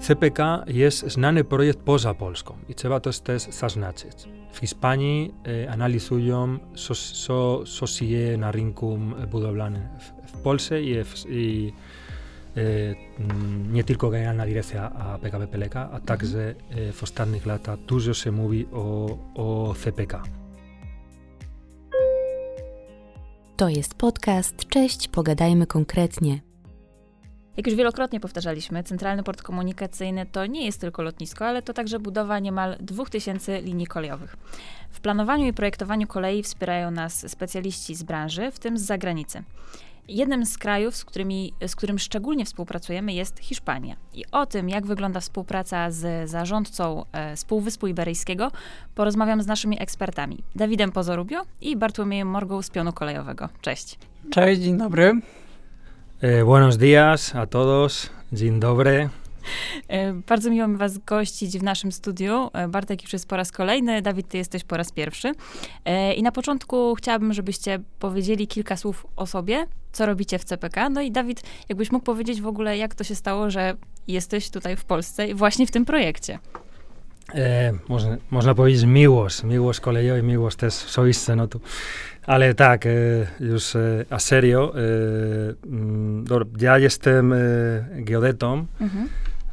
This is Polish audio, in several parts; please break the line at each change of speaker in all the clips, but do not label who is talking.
CPK jest znany projekt poza Polską i trzeba to też zaznaczyć. W Hiszpanii e, analizują, co się dzieje na rynku budowlanym w, w Polsce i, w, i e, nie tylko Generalna Dyrekcja a PKP PLK, a także e, w ostatnich latach dużo się mówi o, o CPK.
To jest podcast. Cześć, pogadajmy konkretnie.
Jak już wielokrotnie powtarzaliśmy, Centralny Port Komunikacyjny to nie jest tylko lotnisko, ale to także budowa niemal 2000 linii kolejowych. W planowaniu i projektowaniu kolei wspierają nas specjaliści z branży, w tym z zagranicy. Jednym z krajów, z, którymi, z którym szczególnie współpracujemy, jest Hiszpania. I o tym, jak wygląda współpraca z zarządcą e, z Iberyjskiego, porozmawiam z naszymi ekspertami Dawidem Pozorubio i Bartłomiejem Morgą z Pionu Kolejowego. Cześć.
Cześć, dzień dobry.
Eh, buenos días a todos. Dzień dobry.
E, bardzo miło mi Was gościć w naszym studiu. E, Bartek już jest po raz kolejny, Dawid, Ty jesteś po raz pierwszy. E, I na początku chciałabym, żebyście powiedzieli kilka słów o sobie, co robicie w CPK. No i Dawid, jakbyś mógł powiedzieć w ogóle, jak to się stało, że jesteś tutaj w Polsce i właśnie w tym projekcie.
E, można, można powiedzieć miłość, miłość kolejowa i miłość też swoiste, no tu. Ale tak, e, już e, a serio, e, mm, dobra, ja jestem e, geodetą,
Mhm.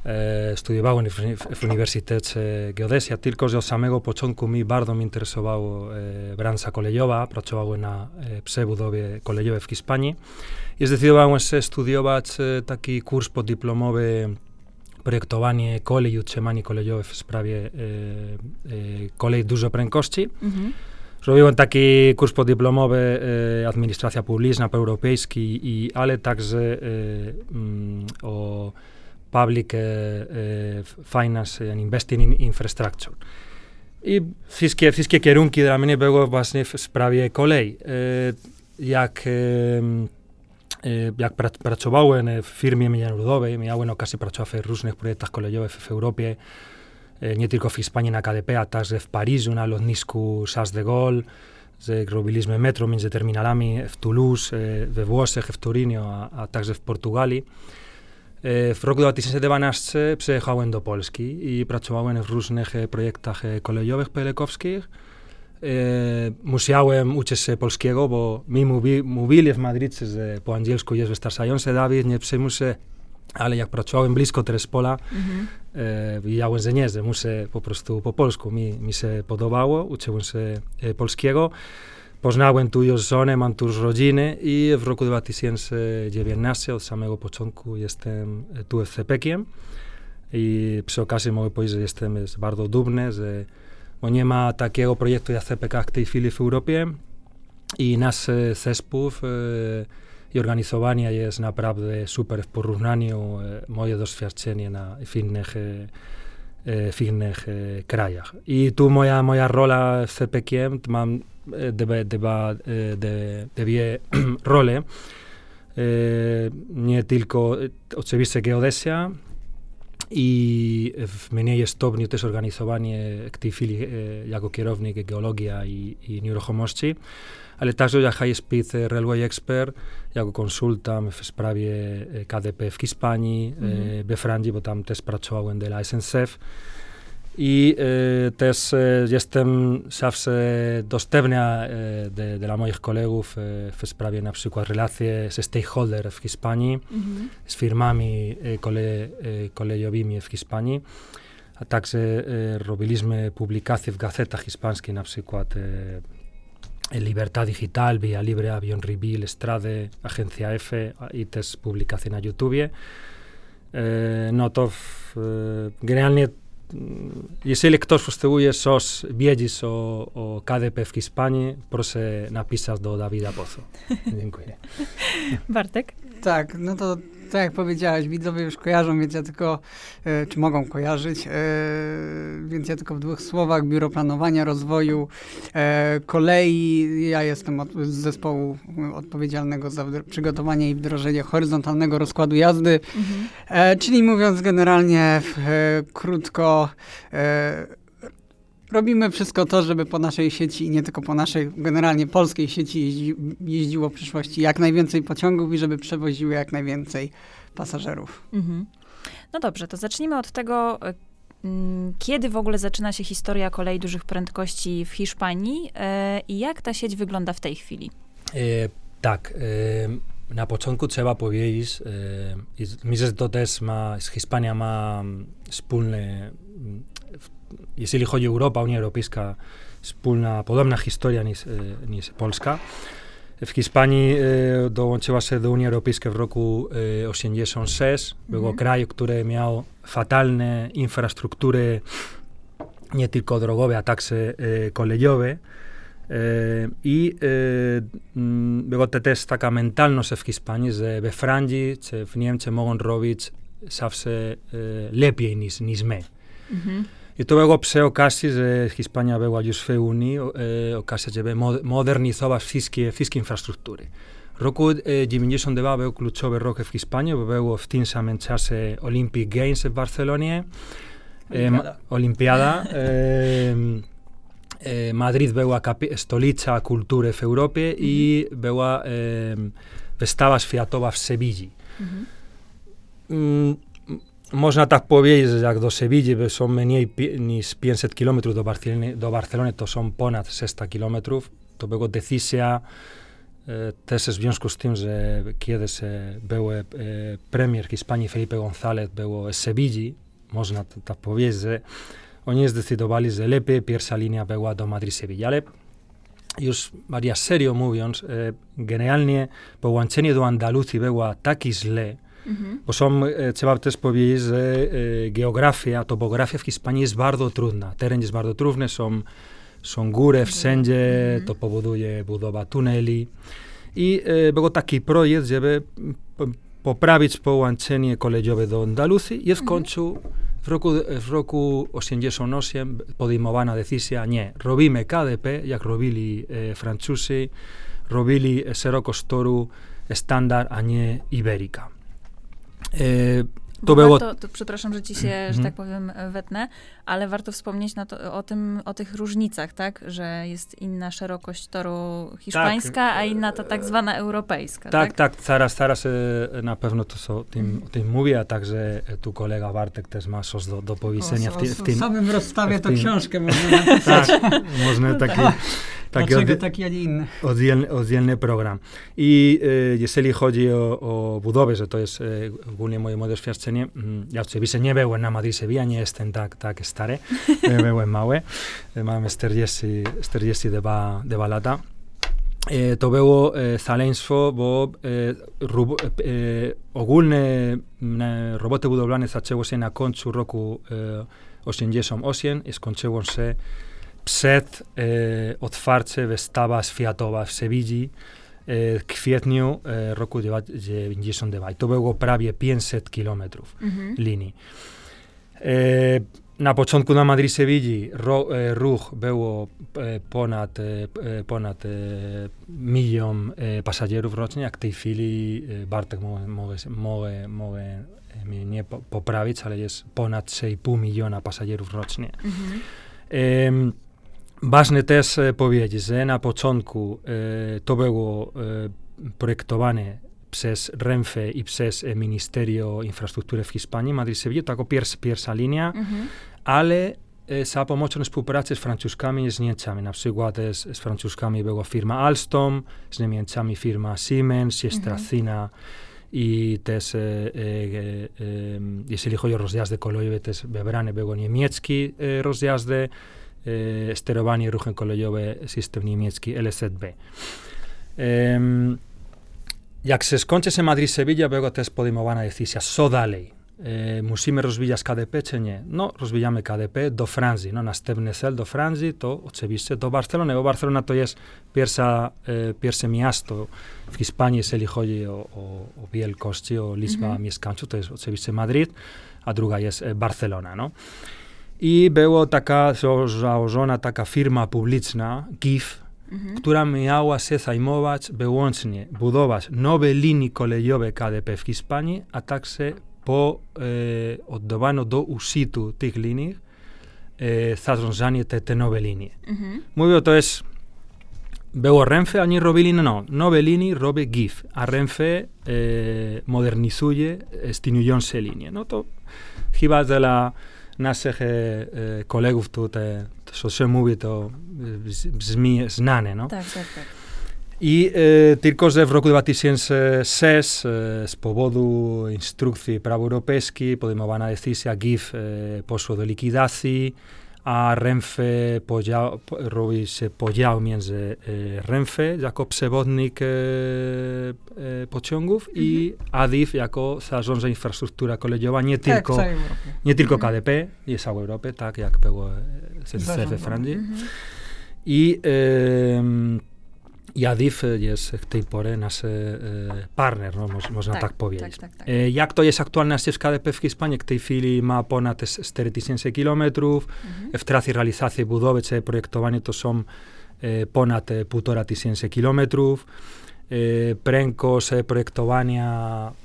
e, studiowałem w, w, Uniwersytecie Geodezja, tylko że od samego początku mi bardzo mnie interesowało e, branża kolejowa, pracowałem na e, przebudowie kolejowej w Hiszpanii i zdecydowałem się studiować e, taki kurs podyplomowy projektowanie kolei i utrzymanie kolejowe w sprawie e, e, kolei dużo prędkości.
Mhm.
Zrobiłem podyplomowy e, Administracja Publiczna po europejski, i, ale także e, mm, o Public e, e, Finance and Investing in Infrastructure. I wszystkie, wszystkie kierunki dla mnie były właśnie w sprawie kolei. E, jak, jak pra, pracowałem w firmie międzynarodowej, miałem okazję pracować w różnych projektach kolejowych w Europie, nie tylko w Hiszpanii na KDP, a także w Paryżu na lotnisku Charles de Gaulle, że robiliśmy metro między terminalami w Toulouse, e, we Włoszech, w Turynie, a, a także w Portugalii. E, W roku 2012 przyjechałem do Polski i pracowałem w różnych projektach kolejowych pelekowskich. Musiałem uczyć się polskiego, bo mi mówi, mówili w Madrycie, że po angielsku jest wystarczający. Dawid, nie przejmuj się, ale jak pracowałem blisko Trespola,
Mhm.
e, nie, że muszę po prostu po polsku. Mi, mi się podobało, uczyłem się e, polskiego. Poznałem tu już żonę, mam tu już rodziny i w roku 2019 od samego początku jestem tu w CPK-iem i przy okazji mogę powiedzieć, że jestem jest bardzo dumny, że bo nie ma takiego projektu jak CPK w tej chwili w Europie i nasz e, zespół e, i organizowanie jest naprawdę super w porównaniu e, moje doświadczenie na innych, e, e, w innych krajach. I tu moja, moja rola w CPK mam dwie, dwa, dwie role. Nie tylko oczywiście geodezja i w mniej stopniu też organizowanie w tej chwili jako kierownik geologia i, i nieruchomości, ale także jako high speed railway expert, jako konsultant w sprawie e, KDP w Hiszpanii, e, we Francji, bo tam też pracowałem dla SNCF. I e, też jestem zawsze dostępny de- dla moich kolegów w sprawie na przykład relacje ze stakeholder w Hiszpanii,
Mhm.
z firmami kole, kolejowymi w Hiszpanii. A także robiliśmy publikacje w gazetach hiszpańskich, na przykład Eh, Libertad Digital, Vía Libre, Avion Reveal, Estrade, Agencia F, ITES publikaci na YouTube. Eh, e, no e, eh, generalnie mm, jeżeli ktoś postępuje sos wiedzieć o, o KDP w Hiszpanii, proszę napisać do Dawida Bozo. Dziękuję.
Bartek?
Tak, no to tak jak powiedziałeś, widzowie już kojarzą, więc ja tylko, e, czy mogą kojarzyć, e, więc ja tylko w dwóch słowach, Biuro Planowania Rozwoju e, Kolei, ja jestem od, z zespołu odpowiedzialnego za przygotowanie i wdrożenie horyzontalnego rozkładu jazdy,
Mhm.
czyli mówiąc generalnie krótko, robimy wszystko to, żeby po naszej sieci i nie tylko po naszej, generalnie polskiej sieci jeździ, jeździło w przyszłości jak najwięcej pociągów i żeby przewoziły jak najwięcej pasażerów.
Mhm. No dobrze, to zacznijmy od tego, e, mm, kiedy w ogóle zaczyna się historia kolei dużych prędkości w Hiszpanii e, i jak ta sieć wygląda w tej chwili?
E, tak, e, na początku trzeba powiedzieć, e, myślę, że to też ma, Hiszpania ma mm, wspólny, mm, jeżeli chodzi o Europę, Unia Europejska, wspólna, podobna historia niż, e, niż Polska. W Hiszpanii e, dołączyła się do Unii Europejskiej w roku e, 86. Było
Mhm.
kraj, który miał fatalne infrastruktury, nie tylko drogowe, a także e, kolejowe. E, I e, mm, było też taka mentalność w Hiszpanii, że we Francji czy w Niemczech mogą robić zawsze e, lepiej niż, niż my.
Mhm.
Então eu obseo Casis e eh, España veu a Xfe Uni, eh, o Casis lleve modernizou as fisque, fisque infraestructure. Roku eh, Jiminjison deba veu klutxo berroke España, veu oftinsa menchase Olympic Games en Barcelona, eh,
Olimpiada,
eh, eh, Madrid veu a capi, Stolica a Culture F Europe mm -hmm. e veu a eh, vestabas
Fiatovas Sevilli.
Mm -hmm. mm, Možna tak povieť, jak do Sevilli som menej niž 500 km do Barcelony, do Barcelony, to som ponad 600 km. To było decyzja też w związku z tym, że kiedy se był e, premier Hiszpanii Felipe González był z Sevilli, można tak powiedzieć, że oni zdecydowali, że lepiej pierwsza linia była do Madrid-Sewilli, ale już Maria serio mówiąc, e, generalnie połączenie do Andaluzji było tak źle,
Mhm.
bo są, e, trzeba też powiedzieć, że e, geografia, topografia w Hiszpanii jest bardzo trudna. Teren jest bardzo trudny, są, są góry wszędzie,
Mhm.
to powoduje budowa tuneli. I e, był taki projekt, żeby poprawić połączenie kolejowe do Andaluzji i w
Mhm.
końcu w roku, w roku 88 podejmowana decyzja, nie, robimy KDP, jak robili e, Francuzi, robili szerokostoru standard, a nie Iberika. E,
Bo
to było...
warto, to, przepraszam, że ci się, że
Mhm.
tak powiem, wetnę, ale warto wspomnieć na to, o, tym, o tych różnicach, tak? Że jest inna szerokość toru hiszpańska, a inna ta tak zwana europejska,
Tak,
tak?
tak, zaraz, zaraz na pewno to so, tym, o tym mówię, a także e, tu kolega Bartek też ma coś do, do powiedzenia w, ty, w tym.
w samym rozstawie
w
to książkę można napisać.
Tak, można taki, taki
Dlaczego
oddzie-
taki, a nie inny?
oddzielny, oddzielny program. I e, jeżeli chodzi o, o budowę, że to jest e, ogólnie moje, moje doświadczenie, mm, ja oczywiście nie byłem na Madrid Sevilla, nie jestem tak, tak stary, e, byłem mały, e, mam 40, 42 dwa lata. E, to było e, szaleństwo, bo e, rub, e, ogólne m, roboty budowlane zaczęło się na końcu roku e, 88 i skończyło się przed e, otwarciem wystawa światowa w Sewilli e, w kwietniu e, roku 92. I to było prawie 500 kilometrów
Mhm.
linii. E, na początku na Madrid-Sewilli ro, e, ruch było e, ponad, e, ponad milion pasażerów rocznie, jak w tej chwili Bartek może, może e, mnie nie po, poprawić, ale jest ponad 6,5 miliona pasażerów rocznie.
Mhm.
Em, ważne też powiedzieć, że na początku to było projektowane przez Renfe i przez Ministerio Infrastruktury w Hiszpanii, Madrid-Sevilla, jako pierwsza, pierwsza linia,
Mhm.
Ale e, za pomocą współpracy z Francuzkami i z Niemcami. Na przykład e, z, z Francuzkami była firma Alstom, z Niemcami firma Siemens, jest
Mhm.
Tracina i też, e, e, e, em, jeżeli chodzi o rozjazdy kolejowe, też wybrane były niemieckie e, rozjazdy, e, sterowanie ruchem kolejowym, system niemiecki LZB. Em, jak się skończy się Madrid-Sevilla, była też podejmowana decyzja, co dalej? E, musimy rozwijać KDP, czy nie? No, rozwijamy KDP do Francji. No, następny cel do Francji to oczywiście do Barcelony, bo Barcelona to jest pierwsza, e, pierwsze miasto w Hiszpanii, jeżeli chodzi o, o, o wielkości, o liczbę
Mhm.
mieszkańców, to jest oczywiście Madryt, a druga jest e, Barcelona, no. I była taka założona taka firma publiczna, GIF,
Mhm.
która miała się zajmować wyłącznie budować nowe linie kolejowe KDP w Hiszpanii, a także po eh, oddobano do usitu tih linijih e, θα ζάνιεται
τε
νοβελίνι. Μου είπε το εσ... Βέω ρέμφε αν η ροβελίνη νο. Νοβελίνη ρόβε γκίφ. Α ρέμφε μοδερνιζούγε στην ουγιόν σε λίνια. Νο το χιβάς δελα να σε κολέγουφ του στο σε μούβι το σνάνε.
Ναι, ναι, ναι.
I e, tylko, że w roku 2006 e, z powodu instrukcji prawa europejskiej podejmowana decyzja GIF e, poszło do likwidacji, a Renfe podział, po, robi się podział między e, Renfe jako przewodnik e, e, pociągów i ADIF jako zarządza infrastruktura kolejowa, nie
Tak,
tylko, nie tylko KDP, jest całej Europy, tak jak było e, we. Francji.
Mhm.
I, em, Για δίφεγες χτύπη μπορεί να είσαι partner, όμω, όμω να ναι, τα πω
βιέλη.
Για
αυτό είσαι ναι.
ε, ακτουάλ να στείλει κάθε πέφτη σπάνια, χτύπη φίλη, μα από να στερετήσει σε χιλιόμετρου, ευτράθη
ραλιθάθη
που δόβετσε, προεκτοβάνει το σόμ, ε, πόνατε που τώρα τη είναι σε χιλιόμετρου. Ε, πρέγκο σε προεκτοβάνια,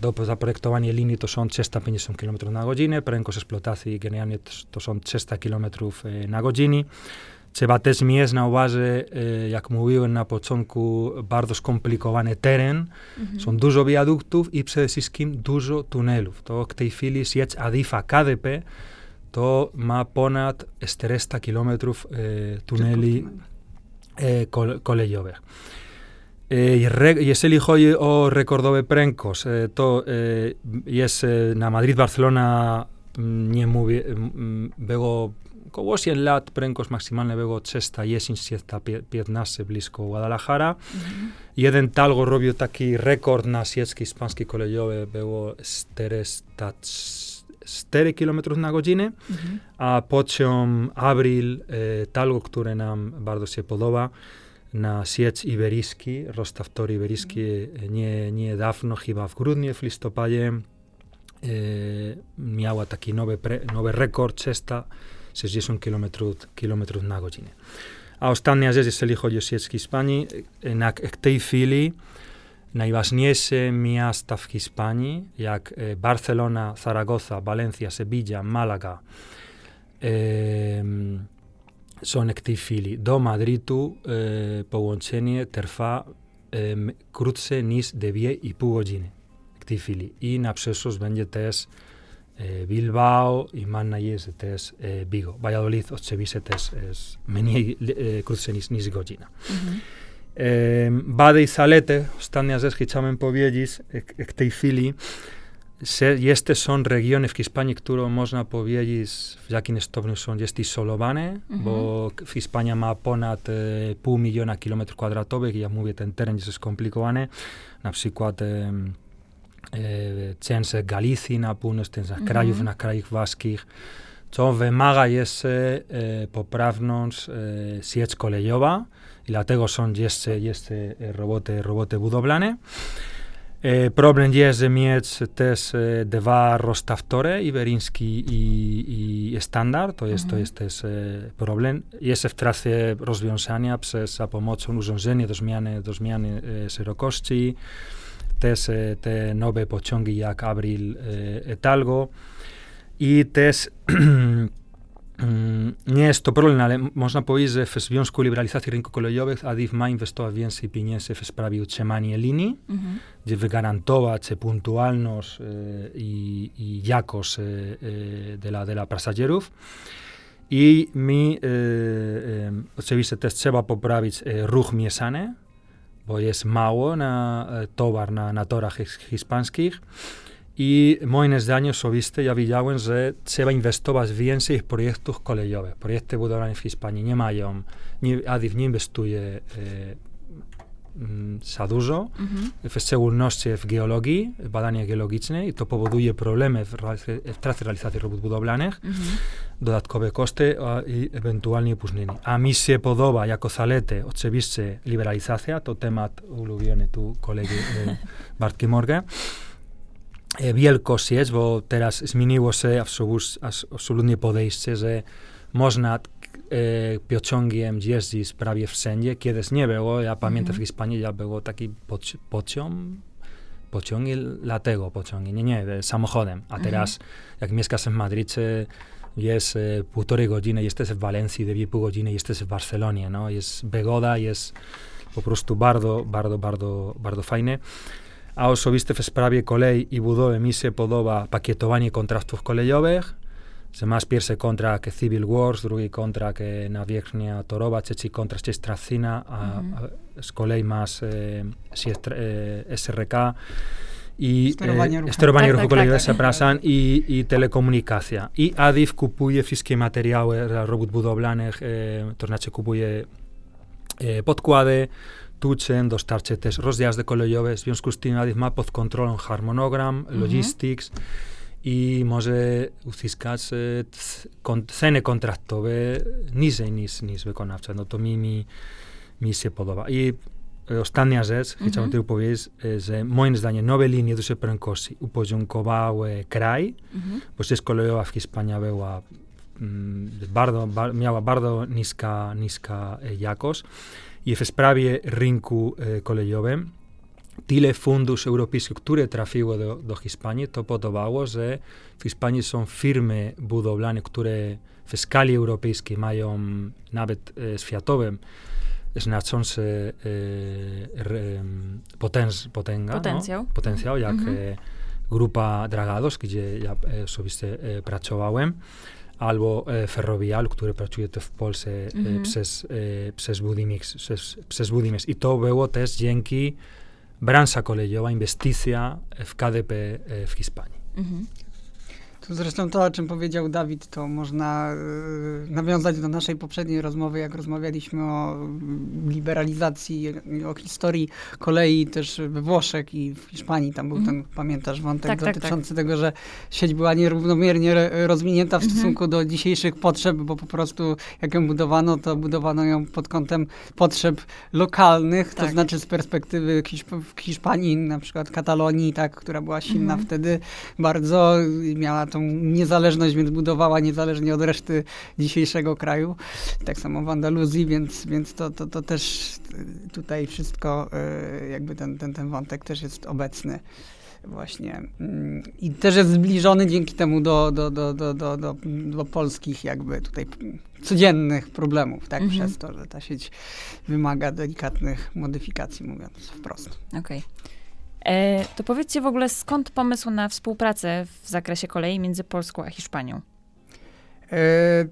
εδώ που θα προεκτοβάνει η Ελλήνη το σόν τσέστα πίνη στον χιλιόμετρο να γοτζίνε. Πρέγκο σε σπλωτάθη και νεάνε το σόν τσέστα χιλιόμετρου να γοτζίνε. Trzeba też mieć na uwadze, e, jak mówiłem na początku, bardzo skomplikowany teren.
Mhm.
Są dużo wiaduktów i przede wszystkim dużo tunelów. To w tej chwili sieć ADIFA KDP to ma ponad 400 km e, tuneli e, kol, kolejowych. E, re, jeżeli chodzi o rekordowe prędkość, e, to e, jest e, na Madrid-Barcelona, mm, nie mówię, mm, było około 8 lat, prędkość maksymalna było 310-315 blisko Guadalajara.
Mhm.
Jeden talgo robił taki rekord na sieci hiszpańskiej kolejowej, było 404 km na godzinę,
Mhm.
a pociąg Abril, e, talgo, które nam bardzo się podoba, na sieć iberyjski, rozstaw tor iberyjski e, nie, niedawno, chyba w grudniu, w listopadzie, e, miała taki nowy, pre, nowy rekord 360 km, km na godzinę. A ostatnia rzecz, jeżeli chodzi o sieć Hiszpanii, na, tej chwili najważniejsze miasta w Hiszpanii, jak e, Barcelona, Zaragoza, Valencia, Sevilla, Málaga, są w tej chwili. Do Madrytu e, połączenie trwa krótsze niż 2,5 godziny w tej chwili. I na przyszłość będzie też e, Bilbao, iman nahi ez etez e, Bigo. Eh, Valladolid, otzebiz etez ez meniei e, eh, kruzen iz
niz
gozina. Uh -huh. e, bade izalete, ostaneaz ez hitzamen pobieliz, ek, ekteifili, se, jeste son regionev, ki Hispanik turo možna pobieliz, jakin estobnu son, jesti solovane, uh
-huh.
bo Hispanja ma ponad e, pół miliona kilometrów kwadratowych, ja mówię, ten teren jest skomplikowane, na przykład... E, część Galicji na północ, część
Mhm.
krajów na krajach włoskich, co wymaga jeszcze e, poprawność e, sieć kolejowa i dlatego są jeszcze, jeszcze roboty, roboty budowlane. Problem jest, mieć też dwa rozstawtory, iberyński i, i standard, to jest, to
Mhm.
jest też problem. Jest w trakcie rozwiązania przez za pomocą urządzenia do zmiany, do zmiany szerokości, też te nowe pociągi jak Abril Talgo i też Nie jest to problem, ale można powiedzieć, że w Związku Liberalizacji Rynku Kolejowych ADIF ma inwestować więcej pieniędzy w sprawie utrzymania linii,
Mhm.
gdzie wygarantować punktualność e, i, i jakość e, e, dla, dla pasażerów. I mi e, oczywiście też trzeba poprawić ruch mieszany, bo jest mało na e, towar na, na torach hiszpańskich i moim zdaniem osobiste ja widziałem, że trzeba inwestować więcej w projektów kolejowych. Projekty budowlane w Hiszpanii nie mają, nie, ADIF nie inwestuje e, za dużo,
Mhm.
w szczególności w geologii, w badania geologiczne i to powoduje problemy w, w trakcie realizacji robót budowlanych,
Mhm.
dodatkowe koszty a, i ewentualnie opóźnienie. A mi się podoba jako zaletę oczywiście liberalizacja, to temat ulubiony tu kolegi e, Bartki Morgan. E, Wielkość jest, bo teraz zmieniło się absolutnie podejście, że można pociągiem jeździć prawie wszędzie. Kiedyś nie było, ja pamiętam w
Mhm.
Hiszpanii, ja było taki poci- pociąg, pociągi dlatego pociągi, nie, nie, e, samochodem. A
Mhm.
teraz jak mieszkasz w Madrycie, jest e, półtorej godziny, jesteś w Walencji, dwie pół godziny, jesteś w Barcelonie, no, jest wygoda, jest po prostu bardzo, bardzo, bardzo, bardzo fajne. A osobiste w sprawie kolei i budowy mi się podoba pakietowanie kontraktów kolejowych, że masz pierwszy kontrakt Civil Wars, drugi kontrakt na Wierzchnia Torowa, trzeci kontrakt jest Tracina, a, a z kolei masz e, Siestr- e, SRK i
Sterowanie
e,
Tak,
ruchu
tak.
przepraszam, i, i telekomunikacja. I ADIF kupuje wszystkie materiały dla robót budowlanych, e, to znaczy kupuje e, podkłady, tuczeń, dostarczy też rozjazdy kolejowe, w związku z tym ADIF ma pod kontrolą harmonogram,
Mhm.
logistics i może uzyskać e, c- kon, ceny kontraktowe niżej niż, niż wykonawca. No to mi, mi, mi się podoba. I e, ostatnia rzecz,
Mhm.
chciałbym tylko powiedzieć, e, że moim zdaniem nowe linie dużej prędkości uporządkowały kraj,
Mhm.
bo sieć kolejowa w Hiszpanii była mm, bardzo, ba, miała bardzo niska, niska jakość i w sprawie rynku e, kolejowym tyle funduszy europejskich, które trafiły do, do Hiszpanii, to podobało, że w Hiszpanii są firmy budowlane, które w skali europejskiej mają nawet e, światowym znaczący e, potęż, potęga,
Potencjał.
No, potencjał, jak
Mhm.
e, grupa Dragados, gdzie ja e, osobiście pracowałem, albo e, Ferrovial, który pracuje w Polsce e,
Mhm.
przez, e, przez, Budimex, przez, przez Budimex. I to było też dzięki branża kolejowa, inwestycja w KDP w Hiszpanii.
Tu zresztą to, o czym powiedział Dawid, to można y, nawiązać do naszej poprzedniej rozmowy, jak rozmawialiśmy o mm, liberalizacji, o historii kolei też we Włoszech i w Hiszpanii. Tam był
Mhm.
ten, pamiętasz, wątek
Tak, tak,
dotyczący tego, że sieć była nierównomiernie rozwinięta w
Mhm.
stosunku do dzisiejszych potrzeb, bo po prostu jak ją budowano, to budowano ją pod kątem potrzeb lokalnych, to
Tak.
znaczy z perspektywy Hiszp- w Hiszpanii, na przykład Katalonii, tak, która była silna
Mhm.
wtedy bardzo, i miała tą niezależność, więc budowała niezależnie od reszty dzisiejszego kraju. Tak samo w Andaluzji, więc, więc to, to, to też y, tutaj wszystko, y, jakby ten, ten, ten wątek też jest obecny. Właśnie. Mm, I też jest zbliżony dzięki temu do, do, do, do, do, do, do polskich jakby tutaj codziennych problemów, tak?
Mhm.
Przez to, że ta sieć wymaga delikatnych modyfikacji, mówiąc wprost.
Okej. E, To powiedzcie w ogóle, skąd pomysł na współpracę w zakresie kolei między Polską a Hiszpanią?
E,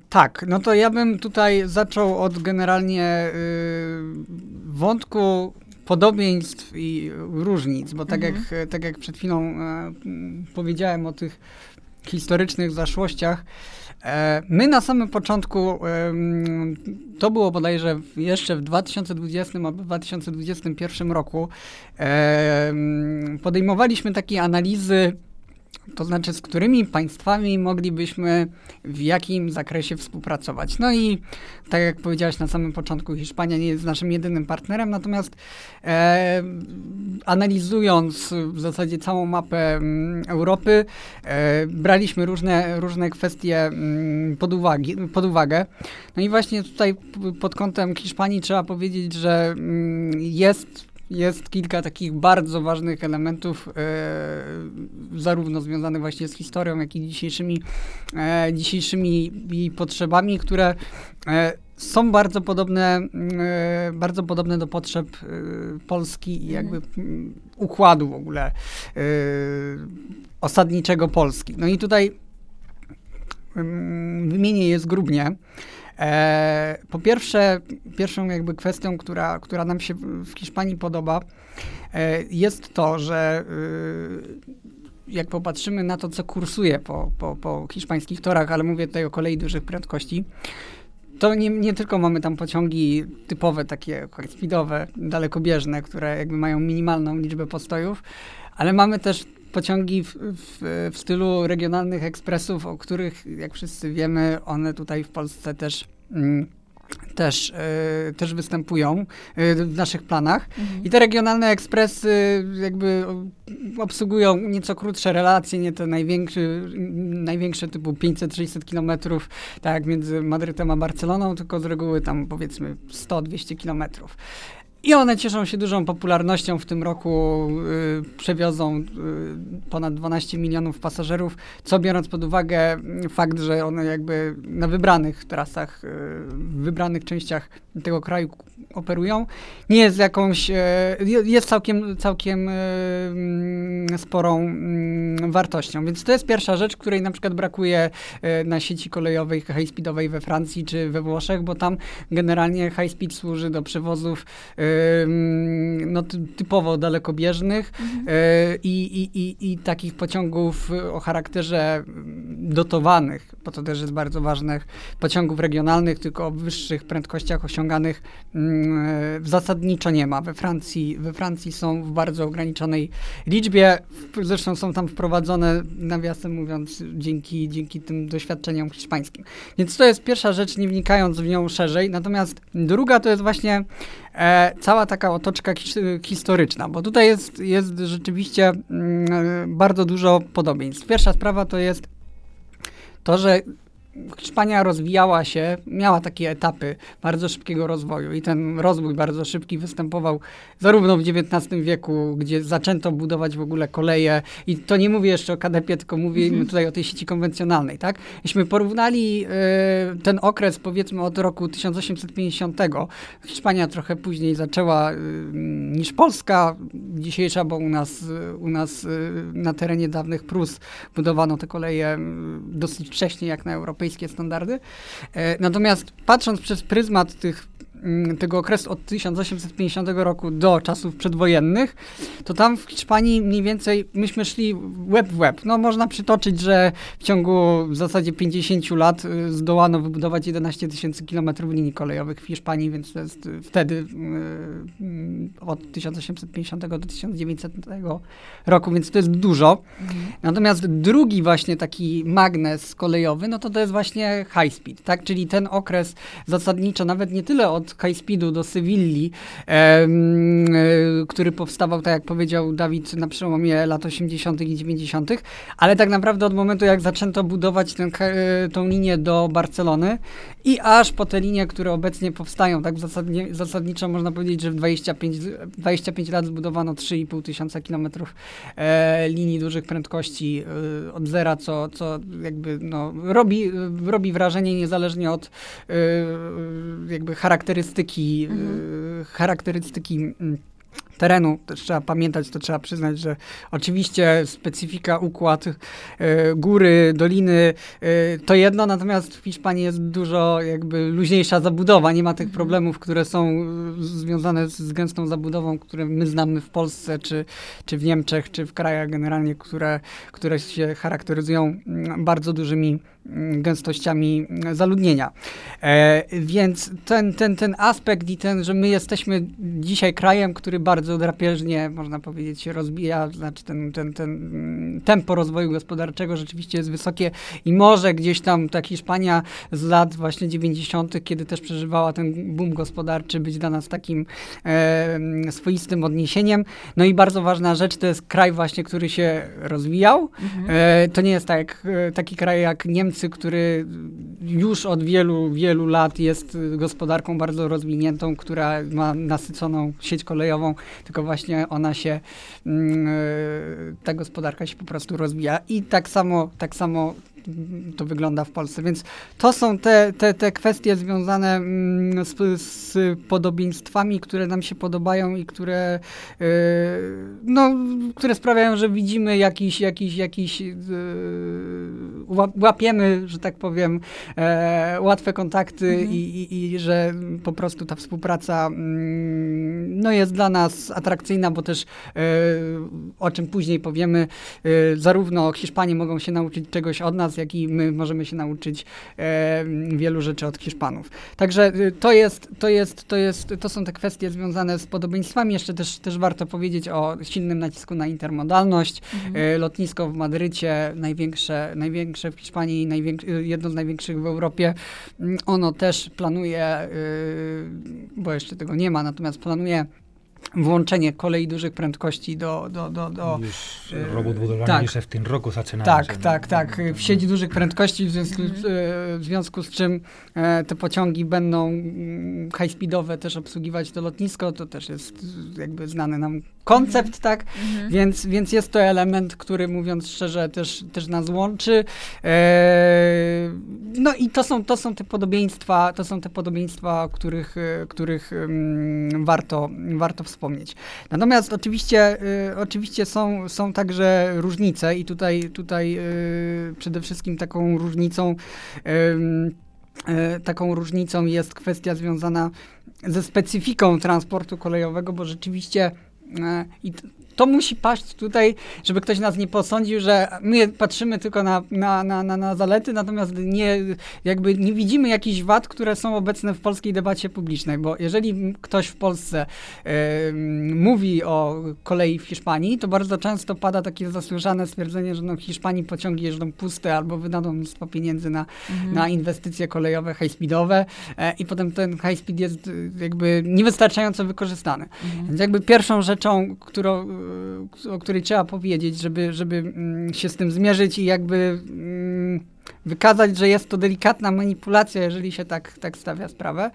tak, no to ja bym tutaj zaczął od generalnie e, wątku podobieństw i różnic, bo tak,
Mhm.
jak, tak jak przed chwilą e, powiedziałem o tych historycznych zaszłościach, e, my na samym początku, to było bodajże jeszcze w 2020 albo 2021 roku, podejmowaliśmy takie analizy to znaczy z którymi państwami moglibyśmy w jakim zakresie współpracować. No i tak jak powiedziałaś na samym początku, Hiszpania nie jest naszym jedynym partnerem, natomiast e, analizując w zasadzie całą mapę mm, Europy, e, braliśmy różne, różne kwestie mm, pod, uwagi, pod uwagę. No i właśnie tutaj pod kątem Hiszpanii trzeba powiedzieć, że mm, jest jest kilka takich bardzo ważnych elementów, e, zarówno związanych właśnie z historią, jak i dzisiejszymi, e, dzisiejszymi jej potrzebami, które e, są bardzo podobne, e, bardzo podobne do potrzeb e, Polski i jakby mm, układu w ogóle e, osadniczego Polski. No i tutaj wymienię je zgrubnie. E, po pierwsze, pierwszą jakby kwestią, która, która nam się w Hiszpanii podoba, e, jest to, że y, jak popatrzymy na to, co kursuje po, po, po hiszpańskich torach, ale mówię tutaj o kolei dużych prędkości, to nie, nie tylko mamy tam pociągi typowe, takie speedowe, dalekobieżne, które jakby mają minimalną liczbę postojów, ale mamy też pociągi w, w, w stylu regionalnych ekspresów, o których, jak wszyscy wiemy, one tutaj w Polsce też, mm, też, e, też występują e, w naszych planach. I te regionalne ekspresy jakby obsługują nieco krótsze relacje, nie te największe, największe typu 500-600 kilometrów, tak jak między Madrytem a Barceloną, tylko z reguły tam powiedzmy 100-200 kilometrów. I one cieszą się dużą popularnością. W tym roku y, przewiozą y, ponad 12 milionów pasażerów, co biorąc pod uwagę fakt, że one jakby na wybranych trasach, y, wybranych częściach tego kraju operują, nie jest jakąś, e, jest całkiem, całkiem e, mm, sporą mm, wartością. Więc to jest pierwsza rzecz, której na przykład brakuje e, na sieci kolejowej, high-speedowej we Francji czy we Włoszech, bo tam generalnie high-speed służy do przewozów mm, no, typowo dalekobieżnych mhm. i, i, i, i takich pociągów o charakterze dotowanych, bo to też jest bardzo ważne, pociągów regionalnych, tylko o wyższych prędkościach osiąganych mm, zasadniczo nie ma. We Francji, we Francji są w bardzo ograniczonej liczbie, zresztą są tam wprowadzone, nawiasem mówiąc, dzięki, dzięki tym doświadczeniom hiszpańskim. Więc to jest pierwsza rzecz, nie wnikając w nią szerzej. Natomiast druga to jest właśnie e, cała taka otoczka historyczna, bo tutaj jest, jest rzeczywiście mm, bardzo dużo podobieństw. Pierwsza sprawa to jest to, że Hiszpania rozwijała się, miała takie etapy bardzo szybkiego rozwoju i ten rozwój bardzo szybki występował zarówno w XIX wieku, gdzie zaczęto budować w ogóle koleje i to nie mówię jeszcze o KDP, tylko mówię mhm. tutaj o tej sieci konwencjonalnej, tak? Jeśli porównali y, ten okres powiedzmy od roku 1850, Hiszpania trochę później zaczęła y, niż Polska dzisiejsza, bo u nas, u nas y, na terenie dawnych Prus budowano te koleje dosyć wcześnie jak na Europie europejskie standardy. E, natomiast patrząc przez pryzmat tych tego okresu od 1850 roku do czasów przedwojennych, to tam w Hiszpanii mniej więcej myśmy szli web w web. No można przytoczyć, że w ciągu w zasadzie 50 lat y, zdołano wybudować 11 tysięcy kilometrów linii kolejowych w Hiszpanii, więc to jest wtedy y, y, od 1850 do 1900 roku, więc to jest dużo. Mhm. Natomiast drugi właśnie taki magnes kolejowy, no to to jest właśnie high speed, tak? Czyli ten okres zasadniczo nawet nie tyle od high speedu do Sewilli, e, który powstawał, tak jak powiedział Dawid, na przełomie lat 80. i 90., ale tak naprawdę od momentu, jak zaczęto budować tę, tą linię do Barcelony i aż po te linie, które obecnie powstają, tak zasadnie, zasadniczo można powiedzieć, że w 25, 25 lat zbudowano 3,5 tysiąca kilometrów e, linii dużych prędkości e, od zera, co, co jakby no, robi, robi wrażenie niezależnie od e, jakby charakterystyki, mhm. charakterystyki mm, terenu, też trzeba pamiętać, to trzeba przyznać, że oczywiście specyfika, układ y, góry, doliny y, to jedno, natomiast w Hiszpanii jest dużo jakby luźniejsza zabudowa, nie ma tych mhm. problemów, które są y, związane z, gęstą zabudową, które my znamy w Polsce, czy, czy w Niemczech, czy w krajach generalnie, które, które się charakteryzują mm, bardzo dużymi mm, gęstościami zaludnienia. E, więc ten, ten, ten aspekt i ten, że my jesteśmy dzisiaj krajem, który bardzo bardzo drapieżnie, można powiedzieć, się rozbija, znaczy ten, ten, ten mm, tempo rozwoju gospodarczego rzeczywiście jest wysokie i może gdzieś tam ta Hiszpania z lat właśnie 90., kiedy też przeżywała ten boom gospodarczy, być dla nas takim e, swoistym odniesieniem. No i bardzo ważna rzecz, to jest kraj właśnie, który się rozwijał. Mhm. E, to nie jest tak, e, taki kraj jak Niemcy, który już od wielu, wielu lat jest gospodarką bardzo rozwiniętą, która ma nasyconą sieć kolejową, tylko właśnie ona się, mm, e, ta gospodarka się po prostu rozwija. I tak samo, tak samo to wygląda w Polsce. Więc to są te, te, te kwestie związane mm, z, z podobieństwami, które nam się podobają i które, yy, no, które sprawiają, że widzimy jakiś, jakiś, jakiś yy, łapiemy, że tak powiem, e, łatwe kontakty mhm. i, i, i, że po prostu ta współpraca mm, no, jest dla nas atrakcyjna, bo też e, o czym później powiemy, e, zarówno Hiszpanie mogą się nauczyć czegoś od nas, nas, jak i my możemy się nauczyć e, wielu rzeczy od Hiszpanów. Także y, to jest, to jest, to jest, to są te kwestie związane z podobieństwami. Jeszcze też, też warto powiedzieć o silnym nacisku na intermodalność. Mhm. E, lotnisko w Madrycie, największe, największe w Hiszpanii, największe, jedno z największych w Europie. Mm, ono też planuje, y, bo jeszcze tego nie ma, natomiast planuje włączenie kolei dużych prędkości do... do, do, do
Już
e,
robót budowlany
tak.
już w tym roku zaczynają
tak,
się,
tak,
no,
tak.
no,
W sieci dużych prędkości, w związku,
Mhm.
e, w związku z czym e, te pociągi będą mm, high-speedowe też obsługiwać to lotnisko. To też jest jakby znany nam koncept, tak?
Mhm.
Więc, więc jest to element, który mówiąc szczerze też, też nas łączy. No i to są, to są te podobieństwa, to są te podobieństwa, których, których mm, warto, warto wspomnieć. Natomiast oczywiście, e, oczywiście są, są także różnice i tutaj, tutaj e, przede wszystkim taką różnicą e, taką różnicą jest kwestia związana ze specyfiką transportu kolejowego, bo rzeczywiście i to musi paść tutaj, żeby ktoś nas nie posądził, że my patrzymy tylko na, na, na, na, na zalety, natomiast nie, jakby nie widzimy jakichś wad, które są obecne w polskiej debacie publicznej, bo jeżeli ktoś w Polsce e, mówi o kolei w Hiszpanii, to bardzo często pada takie zasłyszane stwierdzenie, że no w Hiszpanii pociągi jeżdżą puste albo wydano mnóstwo pieniędzy na,
Mhm.
na inwestycje kolejowe high-speedowe e, i potem ten high-speed jest y, jakby niewystarczająco wykorzystany.
Mhm.
Więc jakby pierwszą rzeczą, którą, y, o której trzeba powiedzieć, żeby, żeby mm, się z tym zmierzyć i jakby mm, wykazać, że jest to delikatna manipulacja, jeżeli się tak, tak stawia sprawę,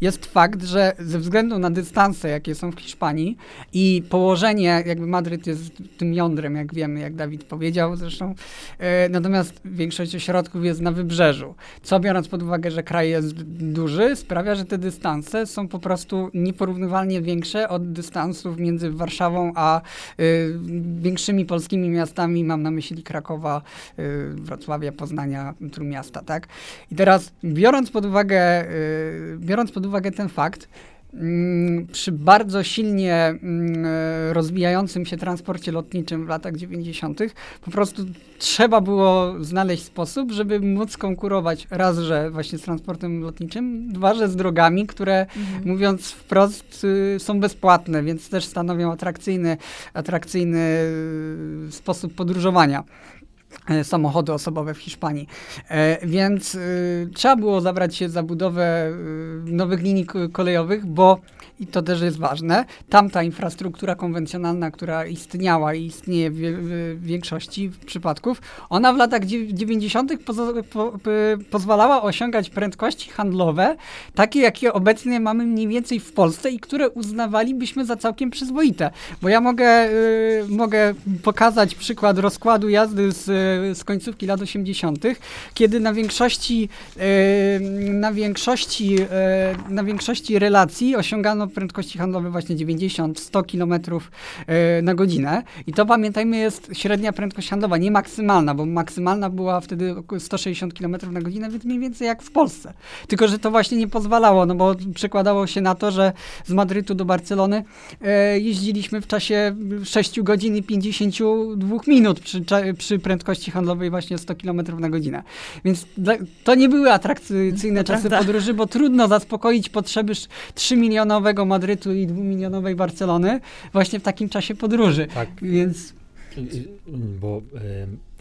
jest fakt, że ze względu na dystanse, jakie są w Hiszpanii i położenie, jakby Madryt jest tym jądrem, jak wiemy, jak Dawid powiedział zresztą, e, natomiast większość ośrodków jest na wybrzeżu, co biorąc pod uwagę, że kraj jest duży, sprawia, że te dystanse są po prostu nieporównywalnie większe od dystansów między Warszawą a y, większymi polskimi miastami, mam na myśli Krakowa, y, Wrocławia, Poznania, Trójmiasta, tak? I teraz biorąc pod uwagę, y, biorąc pod uwagę ten fakt, mm, przy bardzo silnie mm, rozwijającym się transporcie lotniczym w latach 90. po prostu trzeba było znaleźć sposób, żeby móc konkurować raz, że właśnie z transportem lotniczym, dwa, że z drogami, które
Mhm.
mówiąc wprost, y, są bezpłatne, więc też stanowią atrakcyjny, atrakcyjny y, sposób podróżowania samochody osobowe w Hiszpanii. E, więc y, trzeba było zabrać się za budowę nowych linii ko- kolejowych, bo i to też jest ważne, tamta infrastruktura konwencjonalna, która istniała i istnieje w, w większości przypadków, ona w latach dziew- 90. pozo- po, pozwalała osiągać prędkości handlowe, takie jakie obecnie mamy mniej więcej w Polsce i które uznawalibyśmy za całkiem przyzwoite. Bo ja mogę, y, mogę pokazać przykład rozkładu jazdy z, z końcówki lat 80., kiedy na większości, y, na większości, y, na większości relacji osiągano prędkości handlowe właśnie 90-100 km y, na godzinę. I to pamiętajmy jest średnia prędkość handlowa, nie maksymalna, bo maksymalna była wtedy około 160 km na godzinę, więc mniej więcej jak w Polsce. Tylko, że to właśnie nie pozwalało, no bo przekładało się na to, że z Madrytu do Barcelony e, jeździliśmy w czasie 6 godzin i 52 minut przy, przy prędkości handlowej właśnie 100 km na godzinę. Więc to nie były atrakcyjne
To
czasy
prawda.
podróży, bo trudno zaspokoić potrzeby 3-milionowego Madrytu i 2-milionowej Barcelony właśnie w takim czasie podróży.
Tak,
Więc
bo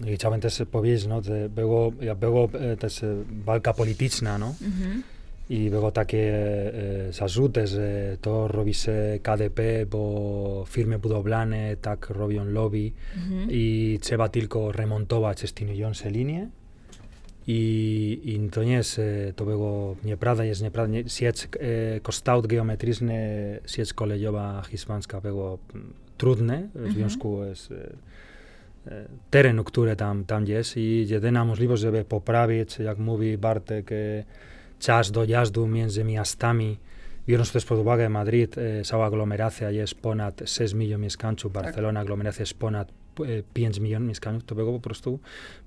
e, chciałem też powiedzieć, no, że było, było e, też e, walka polityczna, no,
Mhm.
i było takie e, zarzuty, że to robi się KDP, bo firmy budowlane tak robią lobby
Mhm.
i trzeba tylko remontować istniejące linie. I, I to nie jest, e, to było nieprawda, jest nieprawda. Nie- Sieć, e, kształt geometryczny, sieć kolejowa hiszpańska było mm, trudny w
Mhm.
związku z e, e, terenu, który tam, tam jest i jedyna możliwość, żeby poprawić, jak mówi Bartek, e, czas dojazdu między miastami, biorąc też pod uwagę Madrid, e, cała aglomeracja jest ponad 6 milionów mieszkańców, Barcelona aglomeracja jest ponad 5 milionów mieszkańców, to było po prostu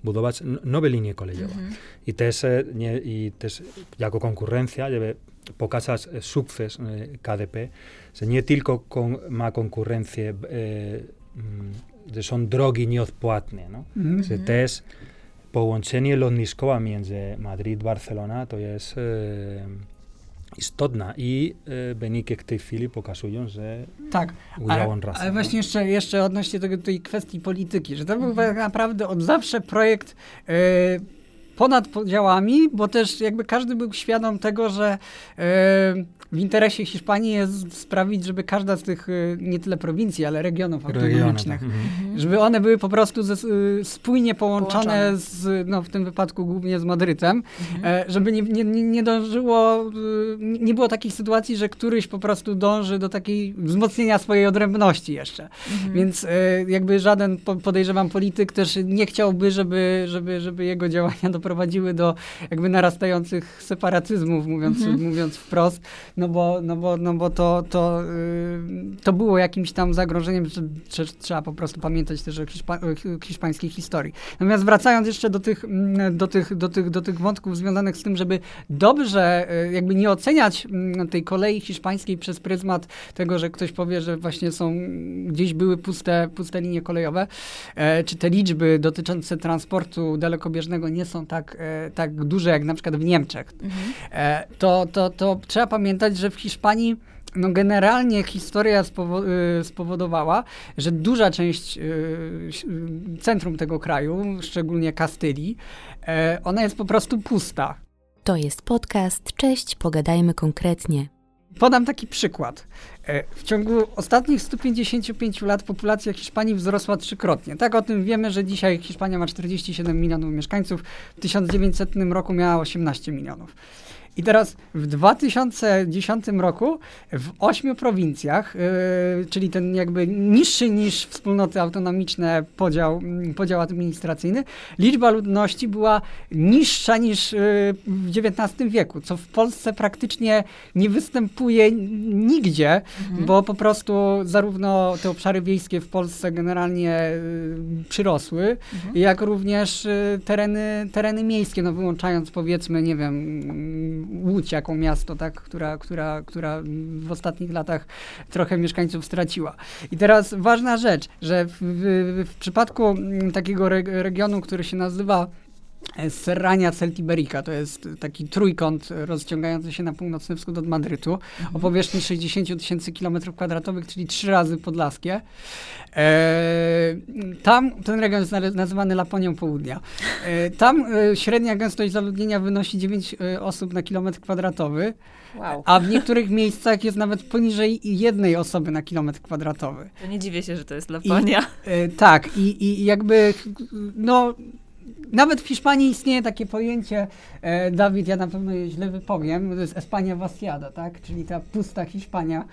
budować nowe linie kolejowe.
Mhm.
I też, nie, i też jako konkurencja, pokazać sukces KDP, że nie tylko kon, ma konkurencję, mm, że są drogi nieodpłatne, no?
mhm.
że też połączenie lotniskowe między Madrid Barcelona to jest istotna i e, wyniki w tej chwili pokazują, że
tak.
udziałą
Ale, ale
no.
właśnie jeszcze, jeszcze odnośnie tego, tej kwestii polityki, że to był tak naprawdę od zawsze projekt e, ponad podziałami, bo też jakby każdy był świadom tego, że w interesie Hiszpanii jest sprawić, żeby każda z tych nie tyle prowincji, ale regionów autonomicznych, tak. mhm. żeby one były po prostu ze, spójnie połączone, połączone, z, no w tym wypadku głównie z Madrytem, mhm. żeby nie, nie, nie dążyło, nie było takich sytuacji, że któryś po prostu dąży do takiej wzmocnienia swojej odrębności jeszcze. Mhm. Więc jakby żaden, podejrzewam, polityk też nie chciałby, żeby, żeby, żeby jego działania doprowadziły do jakby narastających separatyzmów, mówiąc, mhm. mówiąc wprost, no bo, no bo, no bo to, to, yy, to było jakimś tam zagrożeniem, że, że, trzeba po prostu pamiętać też o, hiszpa hiszpańskiej historii. Natomiast wracając jeszcze do tych, mm, do, tych, do, tych, do tych wątków związanych z tym, żeby dobrze yy, jakby nie oceniać mm, tej kolei hiszpańskiej przez pryzmat tego, że ktoś powie, że właśnie są, gdzieś były puste, puste linie kolejowe, e, czy te liczby dotyczące transportu dalekobieżnego nie są tak, e, tak duże jak na przykład w Niemczech, mhm. e, to, to, to trzeba pamiętać, że w Hiszpanii no generalnie historia spowo y, spowodowała, że duża część y, centrum tego kraju, szczególnie Kastylii, e, ona jest po prostu pusta.
To jest podcast. Cześć, pogadajmy konkretnie.
Podam taki przykład. E, w ciągu ostatnich 155 lat populacja Hiszpanii wzrosła trzykrotnie. Tak o tym wiemy, że dzisiaj Hiszpania ma 47 milionów mieszkańców, w 1900 roku miała 18 milionów. I teraz w 2010 roku w ośmiu prowincjach, yy, czyli ten jakby niższy niż wspólnoty autonomiczne podział, mm, podział administracyjny, liczba ludności była niższa niż yy, w XIX wieku, co w Polsce praktycznie nie występuje nigdzie, mhm. bo po prostu zarówno te obszary wiejskie w Polsce generalnie yy, przyrosły, mhm. jak również y, tereny, tereny miejskie, no wyłączając powiedzmy, nie wiem, Łódź jako miasto, tak, która, która, która w ostatnich latach trochę mieszkańców straciła. I teraz ważna rzecz, że w, w, w przypadku takiego re, regionu, który się nazywa Serrania Celtiberica, to jest taki trójkąt rozciągający się na północny wschód od Madrytu, mhm. o powierzchni 60 tysięcy kilometrów kwadratowych, czyli trzy razy podlaskie. E, tam ten region jest nazywany Laponią Południa. E, tam e, średnia gęstość zaludnienia wynosi 9 e, osób na kilometr kwadratowy, wow. a w niektórych miejscach jest nawet poniżej jednej osoby na kilometr kwadratowy.
To nie dziwię się, że to jest Laponia. I,
e, tak, i, i jakby no nawet w Hiszpanii istnieje takie pojęcie, e, Dawid, ja na pewno je źle wypowiem, to jest Espania vaciada, tak? Czyli ta pusta Hiszpania,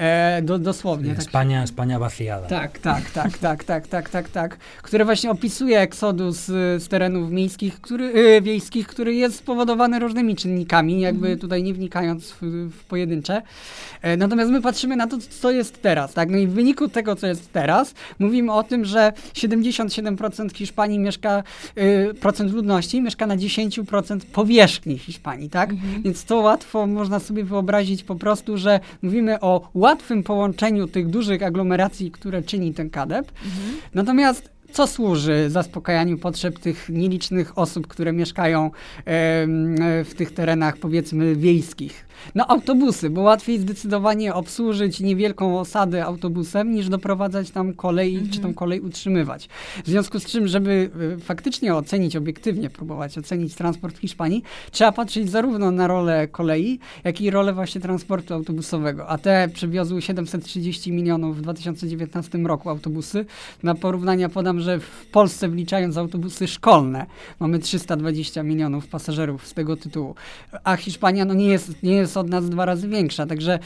e, do, dosłownie.
Tak. Espania, Espania vaciada.
Tak, tak, tak, tak, tak, tak, tak, tak, które właśnie opisuje eksodus z terenów miejskich, który, e, wiejskich, który jest spowodowany różnymi czynnikami, jakby mhm. tutaj nie wnikając w, w pojedyncze. E, natomiast my patrzymy na to, co jest teraz, tak? No i w wyniku tego, co jest teraz, mówimy o tym, że 77% Hiszpanii mieszka e, procent ludności mieszka na 10% powierzchni Hiszpanii, tak? Mhm. Więc to łatwo można sobie wyobrazić po prostu, że mówimy o łatwym połączeniu tych dużych aglomeracji, które czyni ten kadep. Mhm. Natomiast co służy zaspokajaniu potrzeb tych nielicznych osób, które mieszkają w tych terenach, powiedzmy, wiejskich. No autobusy, bo łatwiej zdecydowanie obsłużyć niewielką osadę autobusem, niż doprowadzać tam kolej, mhm. czy tą kolej utrzymywać. W związku z czym, żeby y, faktycznie ocenić obiektywnie, próbować ocenić transport w Hiszpanii, trzeba patrzeć zarówno na rolę kolei, jak i rolę właśnie transportu autobusowego. A te przywiozły 730 milionów w 2019 roku autobusy. Na porównania podam, że w Polsce wliczając autobusy szkolne mamy 320 milionów pasażerów z tego tytułu. A Hiszpania no nie jest, nie jest jest od nas dwa razy większa. Także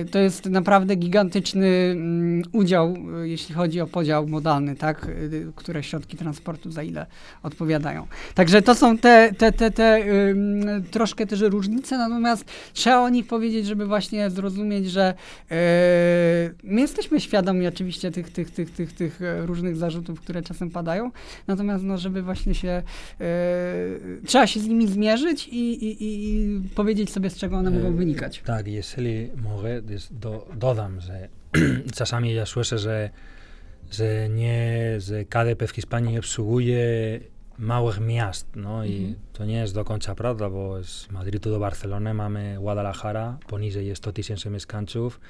y, to jest naprawdę gigantyczny y, udział, y, jeśli chodzi o podział modalny, tak? Y, które środki transportu za ile odpowiadają. Także to są te, te, te, te troszkę też różnice, natomiast trzeba o nich powiedzieć, żeby właśnie zrozumieć, że my jesteśmy świadomi oczywiście tych, tych, tych, tych, tych różnych zarzutów, które czasem padają, natomiast no, żeby właśnie się y, trzeba się z nimi zmierzyć i, i, i powiedzieć sobie, z czego one mogą mogą wynikać.
Tak, jeżeli mogę, do, dodam, że czasami ja słyszę, że, że nie, że KDP w Hiszpanii obsługuje małych miast, no i mhm. to nie jest do końca prawda, bo z Madrytu do Barcelony mamy Guadalajara, poniżej 100 tysięcy mieszkańców,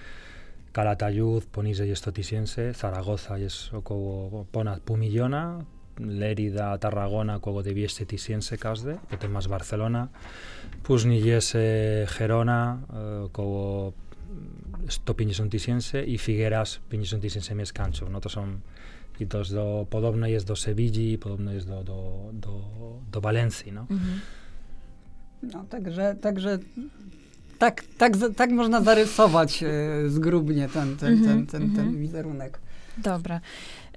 Calatayud poniżej 100 tysięcy, Zaragoza jest około ponad pół miliona, Lérida, Tarragona, koło 200 tysięcy każdy, potem masz Barcelona, później jest e, Gerona, e, około 150 tysięcy i Figueras 50 tysięcy mieszkańców. No to są i to jest do, podobne jest do Sewilli, podobne jest do, do, do, do Walencji. No.
Mhm.
No, także, także tak, tak, tak można zarysować e, zgrubnie ten, ten,
Mhm,
ten, ten, ten
mhm.
wizerunek.
Dobra.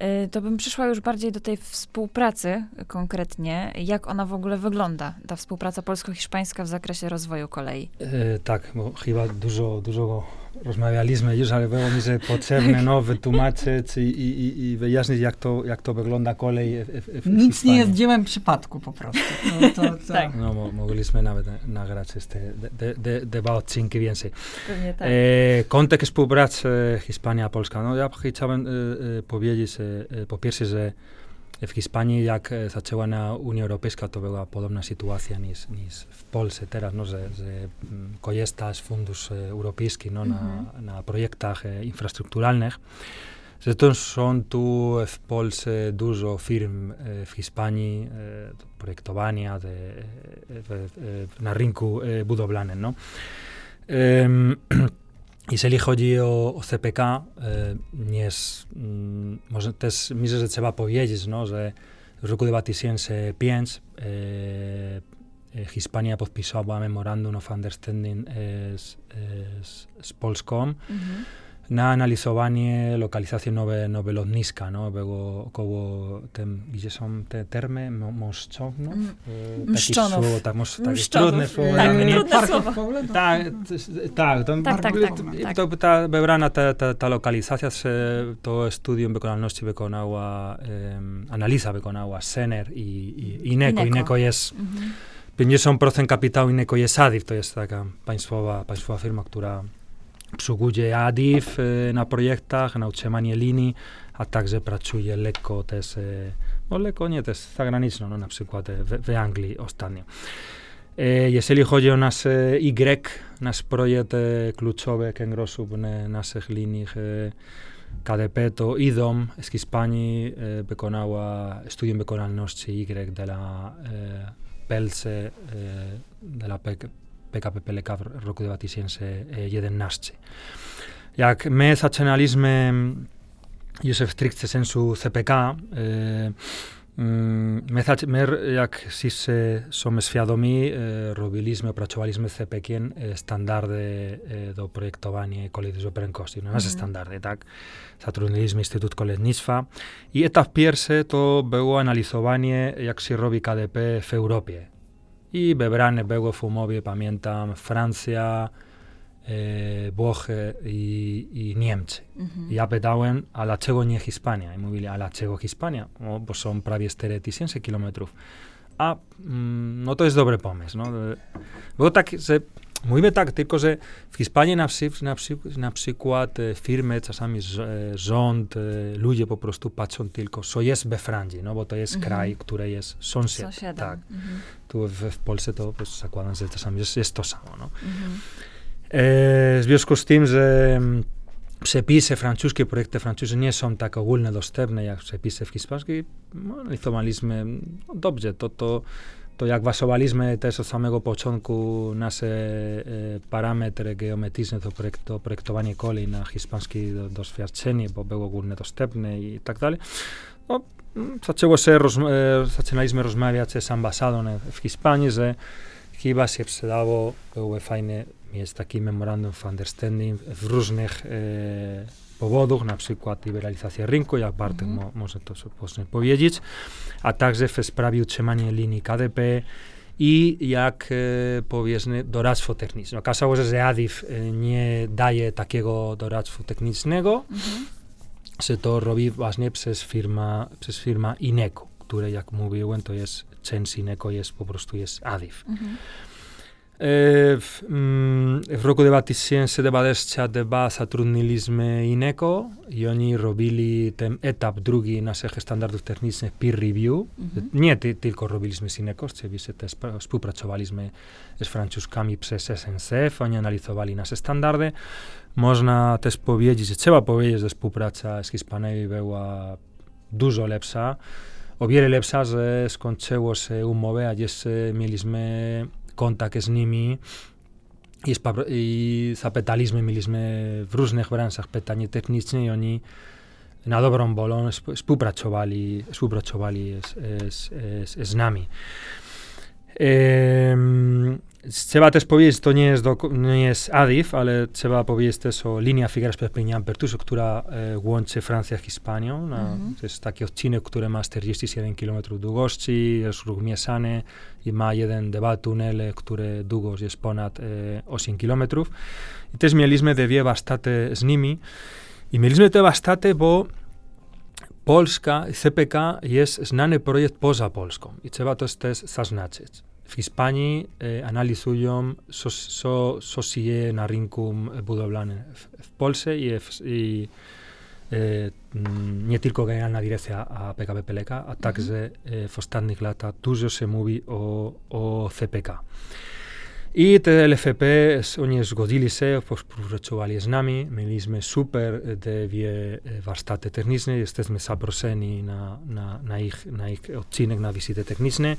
Y, To bym przyszła już bardziej do tej współpracy konkretnie. Jak ona w ogóle wygląda, ta współpraca polsko-hiszpańska w zakresie rozwoju kolei?
E, tak, bo chyba dużo, dużo rozmawialiśmy już, ale było mi się potrzebne no, wytłumaczyć i, i, i, wyjaśnić, jak to, jak to wygląda kolej w, w, w
Nic nie
Hiszpanii.
jest dziełem przypadku po prostu. No, to, to,
Tak.
No, mo, mogliśmy nawet nagrać este, de, de, de, dwa odcinki więcej.
Pewnie tak.
E, kontekst współpracy Hiszpania-Polska. No ja chciałem e, e, powiedzieć e, e, po pierwsze, że w Hiszpanii jak e, zaczęła na Unia Europejska, to była podobna sytuacja niż, niż w Polsce teraz, no, że, że mm, korzysta z fundusz e, europejskich no, na, na projektach e, infrastrukturalnych. Zresztą są tu w Polsce dużo firm w Hiszpanii projektowania de, e, w, w, na rynku budowlanym. No. Em, jeżeli chodzi o, o CPK, e, nie jest, mm, może też myślę, że trzeba powiedzieć, no, że w roku 2005 e, e, Hiszpania podpisała memorandum of understanding z, z Polską
Mhm.
Na analizowanie lokalizacji nowe, nowe lotniska, no, było około tym, gdzie są te termy, Mo- Moszczonów?
Mm,
E,
Mszczonów.
Słowo, tak, mosz, takie
Mszczonów.
trudne słowo.
Tak,
mnie.
trudne słowo.
Poland?
Tak, tak, to,
Tak, tak, tak,
to, ta, ta, ta, ta lokalizacja, to studium wykonalności wykonała, um, analiza wykonała Sener i, i Ineco.
Ineco.
Ineco jest
Mhm.
50% kapitału Ineco jest ADIF, to jest taka państwowa, państwowa firma, która obsługuje ADIF e, na projektach, na utrzymanie linii, a także pracuje lekko też, e, no lekko nie, też zagraniczno, no na przykład e, w, w Anglii ostatnio. Jeżeli chodzi o nasz Y, nasz projekt kluczowy kręgosłup na naszych liniach e, KDP, to IDOM z Hiszpanii wykonała studium wykonalności Y dla e, PLC, e, dla PKP-PLK roku debatisiense e, 11. Jak my zaczynaliśmy mm, jeszcze w stricte sensu CPK, e, mm, My, my, jak wszyscy są świadomi, e, robiliśmy, opracowaliśmy z e, standardy e, do projektowania kolizji prędkości. No, nasze
mm.
standardy, tak? Zatrudniliśmy Instytut Kolejnictwa i etap pierwszy to było analizowanie, jak się robi KDP w Europie. I wybrane było w umowie, pamiętam, Francja, e, Włochy i, i Niemcy.
Mhm.
Ja pytałem, a dlaczego nie Hiszpania? I mówili, a dlaczego Hiszpania? O, bo są prawie 4000 kilometrów. A, mm, no to jest dobry pomysł. No. Było tak, że mówimy tak, tylko że w Hiszpanii na, przy, na, przy, na przykład e, firmy, czasami e, rząd, e, ludzie po prostu patrzą tylko, co jest we Francji, no bo to jest
Mhm.
kraj, który jest sąsiad.
Sąsiadem.
Tak.
Mhm.
Tu w, w Polsce to po prostu zakładam, że czasami jest, jest to samo. No.
Mhm.
W związku z tym, że mm, przepisy francuskie, projekty francuskie nie są tak ogólnie dostępne jak przepisy w hiszpańskiej, no, analizowaliśmy, no dobrze, to, to, to jak wasowaliśmy też od samego początku nasze e, parametry geometryczne do, projekt, do projektowania kolei na hiszpańskie do, doświadczenie, bo było ogólnie dostępne i tak dalej, no, mm, zaczęło się, rozm- e, zaczynaliśmy rozmawiać z ambasadą w Hiszpanii, że chyba się przydało, byłoby fajne mieć taki memorandum of understanding w różnych e, powodach, na przykład liberalizacja rynku, jak Bartek
Mhm.
mo, może to sobie powiedzieć, a także w sprawie utrzymania linii KDP i jak e, powiedzmy doradztwo techniczne. Okazało się, że ADIF e, nie daje takiego doradztwa technicznego,
Mhm.
że to robi właśnie przez firma, przez firma Ineco, które jak mówiłem, to jest część Ineco jest po prostu jest ADIF.
Mhm.
E, μ, ευρώ κοδεύα τη σύνση δεν παρέσει αν δεν πάει σατρουνιλισμέ γυναίκο. Γιονί ροβίλι τεμ έταπ ντρούγι να
σε
έχει στάνταρτου τεχνίσμε peer review. Νιέ τίλκο ροβίλισμέ γυναίκο, σε βίσε τε σπου πρατσοβαλισμέ εσ φραντσού κάμιψε σε σενσεφ, ονιά να λιθοβάλι να σε στάνταρδε. Μόσνα τε ποβιέτζι σε τσέβα ποβιέτζι δε σπου πρατσα σκισπανέβι βέγουα ντούζο λέψα. Ο βιέρε λέψα σε σκοντσέγω σε ουμοβέα. Kontakt z nimi i, i zapytaliśmy, mieliśmy w różnych branżach pytanie techniczne i oni na dobrą wolę sp- współpracowali, współpracowali z, z, z, z nami. Em, trzeba też powiedzieć, to nie jest, do, nie jest ADIF, ale trzeba powiedzieć też o linia Figueras Perpignan Pertuso, która e, łączy Francję z Hiszpanią. Na,
Mhm.
To jest taki odcinek, który ma 47 km długości, jest ruch mieszany i ma jeden, dwa tunele, które długość jest ponad e, 8 km. I też mieliśmy dwie warsztaty z nimi. I mieliśmy te warsztaty, bo Polska, CPK jest znany projekt poza Polską i trzeba to też zaznaczyć. W Hiszpanii e, analizują, co, co, co się na rynku budowlanym w, w Polsce i, w, i e, mm, nie tylko Generalna Dyrekcja a PKP PLK, a także e, w ostatnich latach dużo się mówi o, o CPK. I te LFP, oni zgodzili się, współpracowali z nami, mieliśmy super dwie warsztaty techniczne, jesteśmy zaproszeni na, na, na, ich, na ich odcinek, na wizyty techniczne.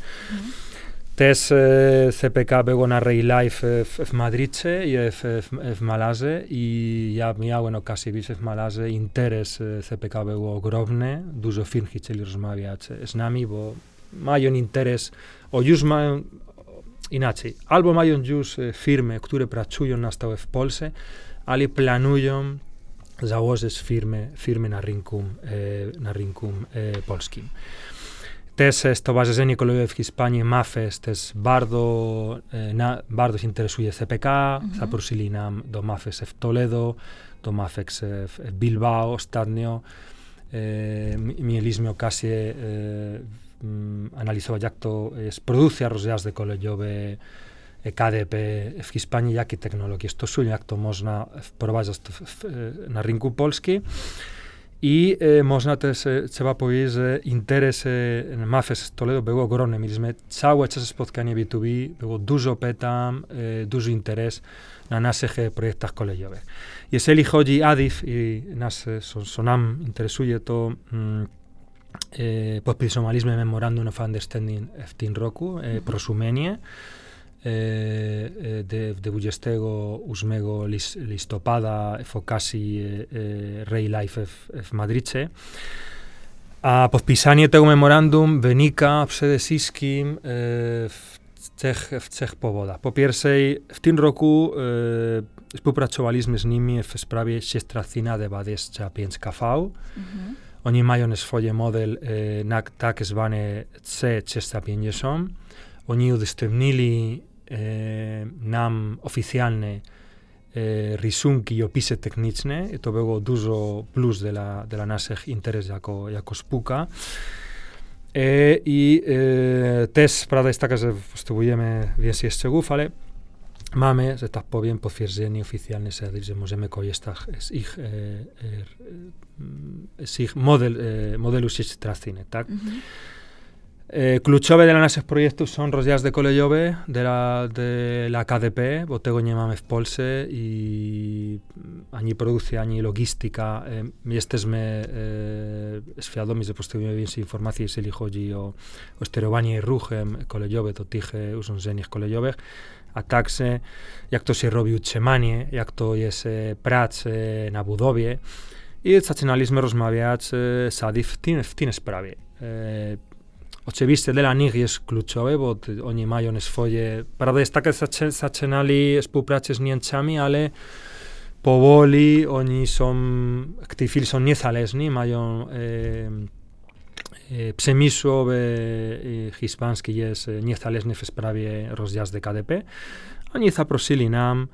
Też e, CPK było na Ray Life e, w, w Madrycie i w, w, w Malarze i ja miałem okazję widzieć w Malarze. Interes e, CPK był ogromny. Dużo firm chcieli rozmawiać z nami, bo mają interes, o już mają inaczej. Albo mają już e, firmy, które pracują na stałe w Polsce, ale planują założyć firmy, firmy na rynku, e, na rynku e, polskim. Też Stowarzyszenie Kolejowe w Hiszpanii MAFES, też bardzo, eh, na, bardzo się interesuje CPK.
Mhm.
Zaprosili nam do MAFES w Toledo, do MAFES w eh, eh, Bilbao ostatnio. E, mieliśmy okazję e, mm, analizować, jak to jest produkcja rozjazdy e KDP w Hiszpanii, jakie technologie stosują, jak to można wprowadzać w, w, na rynku polskim. ή ε, μόνο τι επαπολύ ε, interesse μάθε στο λέω εγώ γρόνε μιλισμέ. Τσάου έτσι σας πότε κάνει B2B, εγώ ντουζο πέτα, ε, ντουζο interesse να να σε κολέγιο. Και σε λίγο ότι άδειφ, ή να σονάμ interesούγε το ε, προπυρσομαλίσμε με memorandum of understanding ευθύν ρόκου, προσουμένιε. De, 28 lis, listopada w okazji e, e, Ray Life w, Madrycie. A podpisanie tego memorandum wynika przede wszystkim e, w trzech, w trzech powodach. Po pierwsze, w tym roku e, współpracowaliśmy z nimi w sprawie 625 kV.
Mhm.
Oni mają swoje model e, na tak zwany C350. Oni udostępnili e, nam oficjalne rysunki i opisy techniczne. To było dużo plus dla, dla naszych interesów jako, jako spółka. E, I e, też prawda jest taka, że potrzebujemy więcej szczegółów, ale mamy, że tak powiem, potwierdzenie oficjalne, że że możemy korzystać z ich, z ich model, modelu sieci tracyjnej, tak?
Mhm.
E, kluczowe dla naszych projektów są rozjazdy kolejowe de la, de la KDP, bo tego nie mamy w Polsce i mm, ani produkcja, ani logistyka. E, jesteśmy e, świadomi, że potrzebujemy więcej informacji, jeżeli chodzi o, o sterowanie ruchem kolejowym do tych e, urządzeń kolejowych, a także jak to się robi utrzymanie, jak to jest e, praca e, na budowie. I zaczynaliśmy rozmawiać e, z ADI w tym, w tym sprawie. E, Oczywiście dla nich jest kluczowe, bo ty, oni mają swoje... Prawda jest taka, że zaczę- zaczynali współpracę z Niemcami, ale powoli oni są, w tej chwili są niezależni, mają e, e, przemysłowy e, hiszpański jest e, niezależny w sprawie rozjazdy KDP. Oni zaprosili nam,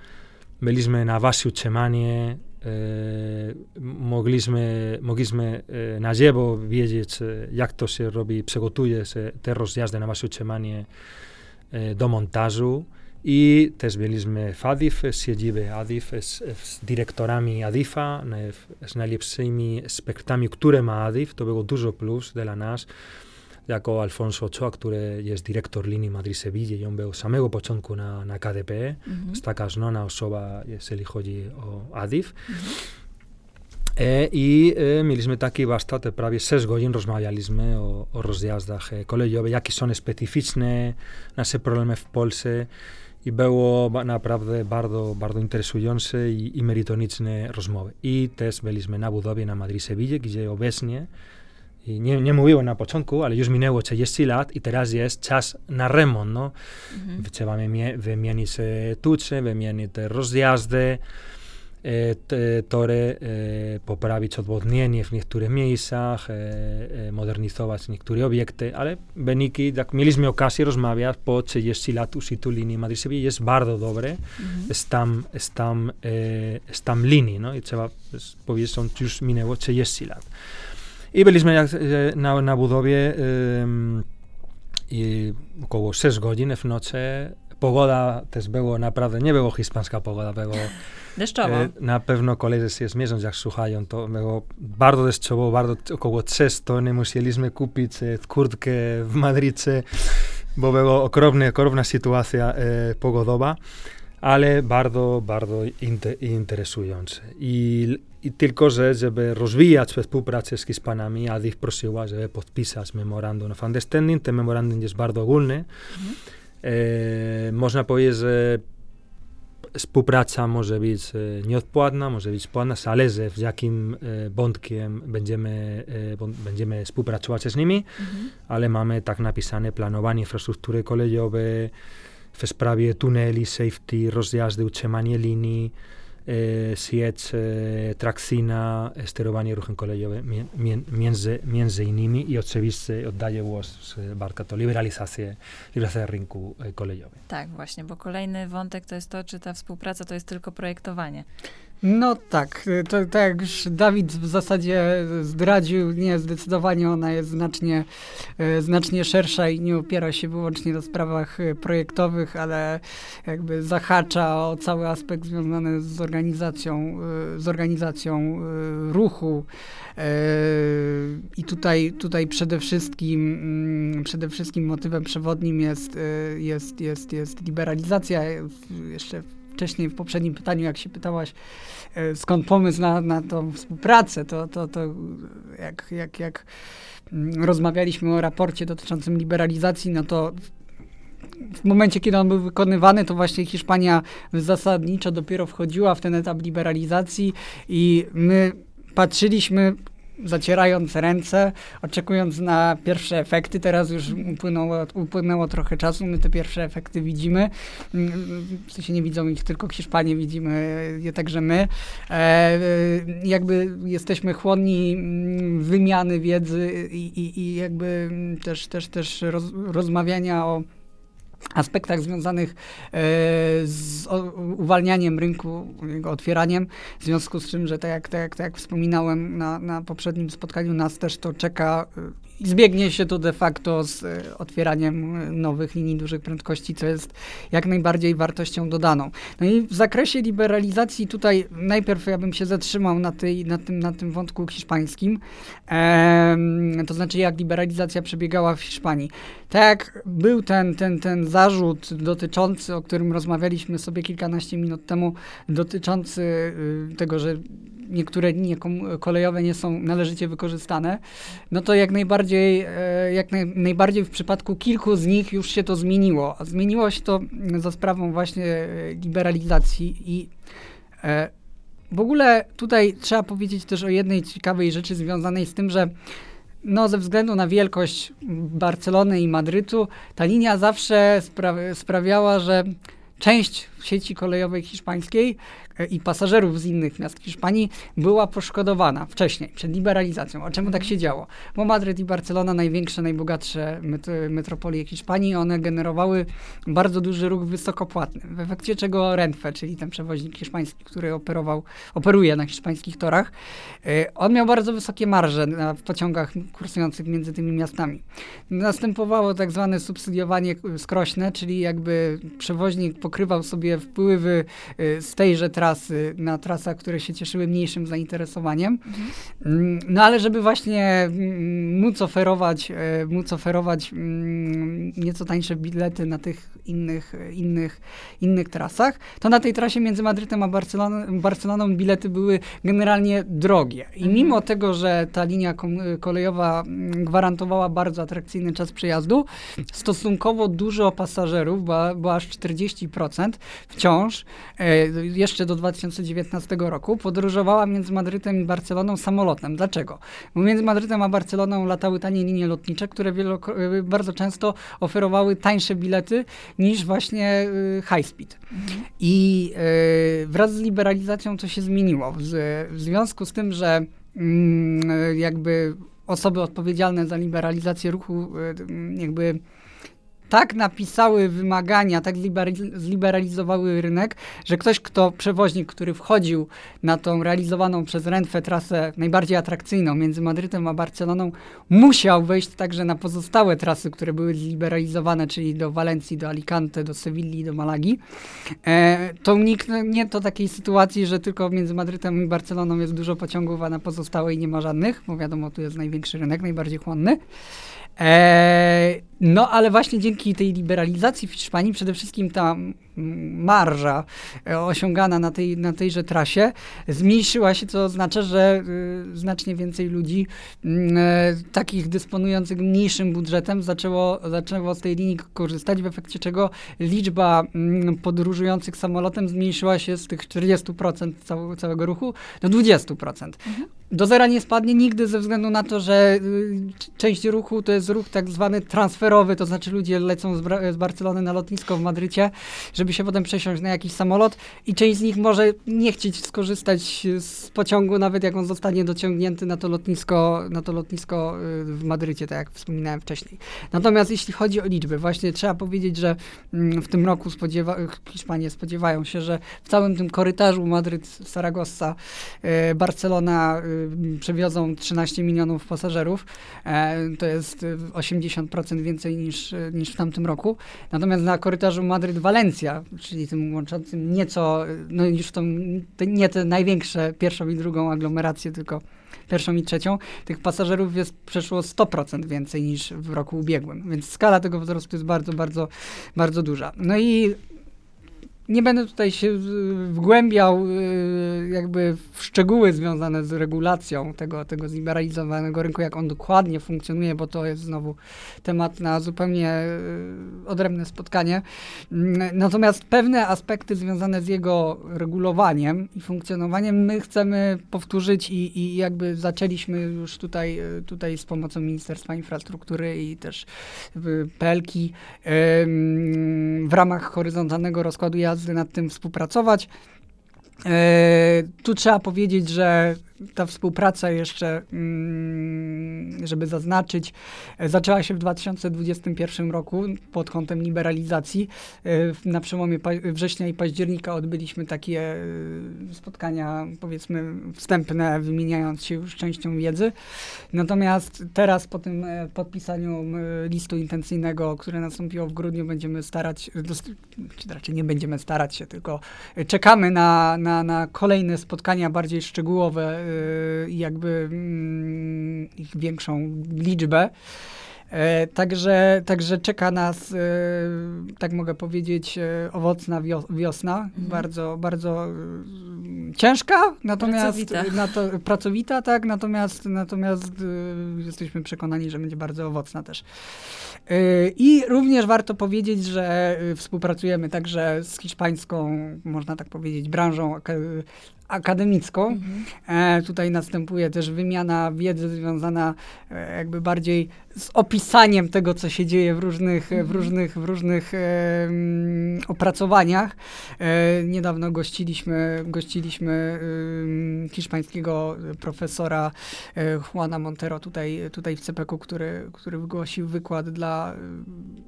byliśmy na wasi utrzymanie, e, mogliśmy, mogliśmy e, na żywo wiedzieć, e, jak to się robi, przygotuje się te rozjazdy na wasze utrzymanie do montażu. I też byliśmy w ADIF, z siedziby ADIF, z, z dyrektorami ADIFa, z najlepszymi ekspertami, które ma ADIF. To było dużo plus dla nas, jako Alfonso Ochoa, który jest dyrektor lini Madrid Sevilla i on był samego początku na, na KDP.
Mm -hmm.
Jest taka osoba, jeżeli chodzi o ADIF. Mm -hmm. E, I e, mieliśmy taki warsztat, e, prawie 6 godzin rozmawialiśmy o, o rozjazdach e, kolejowych, jakie są specyficzne nasze problemy w Polsce. I było ba, naprawdę bardzo, bardzo interesujące i, i merytoryczne rozmowy. I też byliśmy na budowie na Madrid-Sewilla, gdzie obecnie i nie, nie mówiłem na początku, ale już minęło 30 lat i teraz jest czas na remont. No.
Mhm.
Trzeba wymi- wymienić e, tucze, wymienić rozjazdy, e, tory, e, poprawić odwodnienie w niektórych miejscach, e, e, modernizować niektóre obiekty, ale wyniki, jak mieliśmy okazję rozmawiać po 30 lat użyciu linii madrid jest bardzo dobre.
Mhm.
Jest tam, jest tam, e, jest tam linii, no i trzeba powiedzieć, że już minęło 30 lat. I byliśmy jak, e, na, na budowie i około 6 godzin w nocy. Pogoda też było naprawdę, nie było hiszpańska pogoda, było
Deszczowo.
e, na pewno koledzy się zmierzą, jak słuchają, to było bardzo deszczowo, bardzo około 3 tony musieliśmy kupić e, kurtkę w Madrycie, bo była okropna, okropna sytuacja pogodowa, ale bardzo, bardzo inte, interesujące. I, I tylko, że żeby rozwijać współpracę z Hiszpanami, Adif prosiła, żeby podpisać memorandum of understanding. Ten memorandum jest bardzo ogólny.
Mhm.
E, można powiedzieć, że współpraca może być e, nieodpłatna, może być płatna, zależy z jakim e, wątkiem będziemy, e, bąd- będziemy współpracować z nimi,
Mhm.
ale mamy tak napisane planowanie infrastruktury kolejowej w sprawie tuneli, safety, rozjazdy, utrzymanie linii, sieć e, trakcyjna, e, sterowanie ruchem kolejowym między, między innymi i oczywiście oddaję głos e, Bartka, to liberalizację, liberalizacja rynku e, kolejowego.
Tak, właśnie, bo kolejny wątek to jest to, czy ta współpraca to jest tylko projektowanie.
No tak, y, to tak już Dawid w zasadzie zdradził, nie, zdecydowanie ona jest znacznie, y, znacznie szersza i nie opiera się wyłącznie na sprawach y, projektowych, ale jakby zahacza o cały aspekt związany z organizacją, z organizacją ruchu. I tutaj, tutaj przede wszystkim, mm, przede wszystkim motywem przewodnim jest, jest, jest, jest liberalizacja. W- Jeszcze wcześniej w poprzednim pytaniu, jak się pytałaś, e, skąd pomysł na, na tą współpracę, to, to, to jak, jak, jak mm, rozmawialiśmy o raporcie dotyczącym liberalizacji, no to w- w momencie, kiedy on był wykonywany, to właśnie Hiszpania zasadniczo dopiero wchodziła w ten etap liberalizacji i my patrzyliśmy zacierając ręce, oczekując na pierwsze efekty. Teraz już upłynęło, upłynęło trochę czasu, my te pierwsze efekty widzimy. W sensie nie widzą ich tylko Hiszpanie, widzimy je także my. E, e, jakby jesteśmy chłonni wymiany wiedzy i, i, i jakby też, też, też roz, rozmawiania o aspektach związanych e, z uwalnianiem rynku, jego otwieraniem, w związku z czym, że tak jak, tak jak, tak jak wspominałem na, na poprzednim spotkaniu, nas też to czeka zbiegnie się to de facto z e, otwieraniem e, nowych linii dużych prędkości, co jest jak najbardziej wartością dodaną. No i w zakresie liberalizacji tutaj najpierw ja bym się zatrzymał na, tej, na, tym, na tym wątku hiszpańskim, Em, to znaczy jak liberalizacja przebiegała w Hiszpanii. Tak, był ten, ten, ten zarzut dotyczący, o którym rozmawialiśmy sobie kilkanaście minut temu, dotyczący y, tego, że niektóre linie kolejowe nie są należycie wykorzystane, no to jak najbardziej, e, jak naj, najbardziej w przypadku kilku z nich już się to zmieniło. Zmieniło się to za sprawą właśnie e, liberalizacji i e, w ogóle tutaj trzeba powiedzieć też o jednej ciekawej rzeczy związanej z tym, że no, ze względu na wielkość Barcelony i Madrytu, ta linia zawsze spra- sprawiała, że część sieci kolejowej hiszpańskiej e, i pasażerów z innych miast Hiszpanii była poszkodowana wcześniej, przed liberalizacją. A czemu tak się działo? Bo Madryt i Barcelona, największe, najbogatsze met- metropolie Hiszpanii, one generowały bardzo duży ruch wysokopłatny. W efekcie czego Renfe, czyli ten przewoźnik hiszpański, który operował, operuje na hiszpańskich torach, e, on miał bardzo wysokie marże na pociągach kursujących między tymi miastami. Następowało tak zwane subsydiowanie e, skrośne, czyli jakby przewoźnik pokrywał sobie sobie wpływy y, z tejże trasy na trasach, które się cieszyły mniejszym zainteresowaniem. Mm, No ale żeby właśnie mm, móc oferować, e, móc oferować mm, nieco tańsze bilety na tych innych, innych, innych trasach, to na tej trasie między Madrytem a Barceloną, Barceloną bilety były generalnie drogie. I mimo tego, że ta linia kolejowa gwarantowała bardzo atrakcyjny czas przejazdu, stosunkowo dużo pasażerów, bo, bo aż 40% wciąż, e, jeszcze do 2019 roku, podróżowała między Madrytem i Barceloną samolotem. Dlaczego? Bo między Madrytem a Barceloną latały tanie linie lotnicze, które e, bardzo często oferowały tańsze bilety niż właśnie e, high speed. I wraz z liberalizacją to się zmieniło. W, związku z tym, że mm, jakby osoby odpowiedzialne za liberalizację ruchu jakby tak napisały wymagania, tak zliberaliz- zliberalizowały rynek, że ktoś, kto, przewoźnik, który wchodził na tą realizowaną przez Renfe trasę najbardziej atrakcyjną między Madrytem a Barceloną, musiał wejść także na pozostałe trasy, które były zliberalizowane, czyli do Walencji, do Alicante, do Sewilli, do Malagi. E, to uniknie to takiej sytuacji, że tylko między Madrytem i Barceloną jest dużo pociągów, a na pozostałej nie ma żadnych, bo wiadomo, tu jest największy rynek, najbardziej chłonny. E, no, ale właśnie dzięki tej liberalizacji w Hiszpanii przede wszystkim ta mm, marża e, osiągana na, tej, na tejże trasie zmniejszyła się, co oznacza, że y, znacznie więcej ludzi mm, e, takich dysponujących mniejszym budżetem zaczęło, zaczęło z tej linii korzystać, w efekcie czego liczba mm, podróżujących samolotem zmniejszyła się z tych 40% cał, całego ruchu do 20%. Do zera nie spadnie nigdy ze względu na to, że y, część ruchu to jest ruch tak zwany transferowy, to znaczy ludzie lecą z, z Barcelony na lotnisko w Madrycie, żeby się potem przesiąść na jakiś samolot i część z nich może nie chcieć skorzystać z pociągu, nawet jak on zostanie dociągnięty na to lotnisko, na to lotnisko y, w Madrycie, tak jak wspominałem wcześniej. Natomiast jeśli chodzi o liczby, właśnie trzeba powiedzieć, że mm, w tym roku spodziewa Hiszpanie spodziewają się, że w całym tym korytarzu Madryt-Saragossa, e, Barcelona e, przewiozą 13 milionów pasażerów. E, to jest e, 80% więcej niż, niż w tamtym roku. Natomiast na korytarzu Madryt-Walencja, czyli tym łączącym nieco, no już tą, nie te największe pierwszą i drugą aglomerację, tylko pierwszą i trzecią, tych pasażerów jest przeszło 100% więcej niż w roku ubiegłym. Więc skala tego wzrostu jest bardzo, bardzo, bardzo duża. No i nie będę tutaj się wgłębiał y, jakby w szczegóły związane z regulacją tego, tego zliberalizowanego rynku, jak on dokładnie funkcjonuje, bo to jest znowu temat na zupełnie y, odrębne spotkanie. Mm, Natomiast pewne aspekty związane z jego regulowaniem i funkcjonowaniem my chcemy powtórzyć i, i jakby zaczęliśmy już tutaj, y, tutaj z pomocą Ministerstwa Infrastruktury i też em, w ramach horyzontalnego rozkładu jazdy nad tym współpracować. E, tu trzeba powiedzieć, że ta współpraca jeszcze, mm, żeby zaznaczyć, e, zaczęła się w 2021 roku pod kątem liberalizacji. E, Na przełomie września i października odbyliśmy takie e, spotkania, powiedzmy, wstępne, wymieniając się już częścią wiedzy. Natomiast teraz po tym podpisaniu listu intencyjnego, które nastąpiło w grudniu, będziemy starać, czy raczej nie będziemy starać się, tylko czekamy na, na, na kolejne spotkania bardziej szczegółowe jakby mm, ich większą liczbę. E, Także, także czeka nas, e, tak mogę powiedzieć, e, owocna wio- wiosna. Bardzo, bardzo e, ciężka, natomiast
Pracowita.
Na to, pracowita, tak, natomiast, natomiast e, jesteśmy przekonani, że będzie bardzo owocna też. E, I również warto powiedzieć, że e, współpracujemy także z hiszpańską, można tak powiedzieć, branżą aka- akademicką. E, tutaj następuje też wymiana wiedzy związana e, jakby bardziej z opisaniem tego, co się dzieje w różnych, w różnych, w różnych e, opracowaniach. E, niedawno gościliśmy, gościliśmy ym, hiszpańskiego profesora e, Juana Montero tutaj, tutaj w CPK, który, który wygłosił wykład dla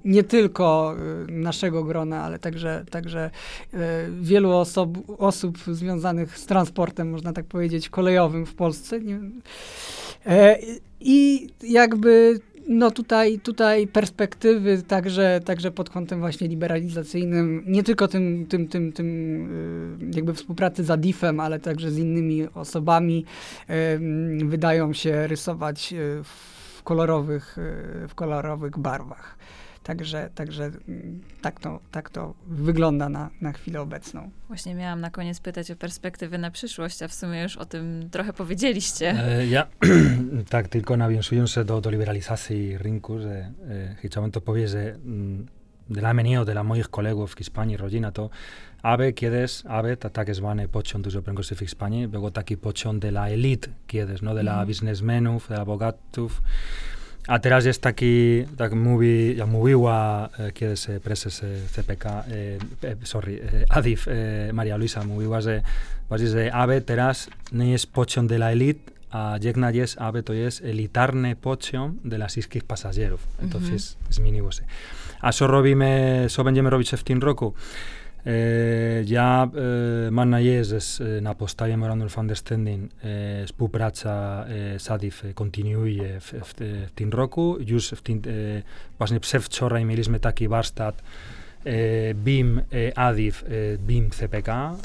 nie tylko naszego grona, ale także, także e, wielu osob, osób związanych z transportem, można tak powiedzieć, kolejowym w Polsce. E, I jakby no tutaj, tutaj perspektywy także, także pod kątem właśnie liberalizacyjnym, nie tylko tym, tym, tym, tym y, jakby współpracy z Adifem, ale także z innymi osobami y, wydają się rysować y, w kolorowych, w kolorowych barwach. Także, także mm, tak, to, tak to wygląda na, na chwilę obecną.
Właśnie miałam na koniec pytać o perspektywy na przyszłość, a w sumie już o tym trochę powiedzieliście.
E, ja tak tylko nawiązując do, do liberalizacji rynku, że e, chciałem to powiedzieć, że mm, dla mnie, dla moich kolegów w Hiszpanii, rodzina, to aby kiedyś, aby ta, tak zwany pociąg dużo prędkości w Hiszpanii, był taki pociąg dla elit kiedyś, no, dla mm. biznesmenów, dla bogatów, a teraz jest taki, tak mówi, jak mówiła e, kiedyś prezes CPK, e, sorry, e, ADIF, e, Maria Luisa, mówiła, że właśnie, że ABE teraz nie jest pociąg dla elit, a jedna jest, ABE to jest elitarny pociąg dla wszystkich pasażerów. Entonces mm -hmm. zmieniło się. A co robimy, co będziemy robić w tym roku? Ja e, mam nadzieję, że na podstawie Memorandum of Understanding współpraca z ADIF kontynuuje w, w, w, tym roku. Już w tym, właśnie przedwczoraj mieliśmy taki warsztat BIM ADIF, BIM CPK.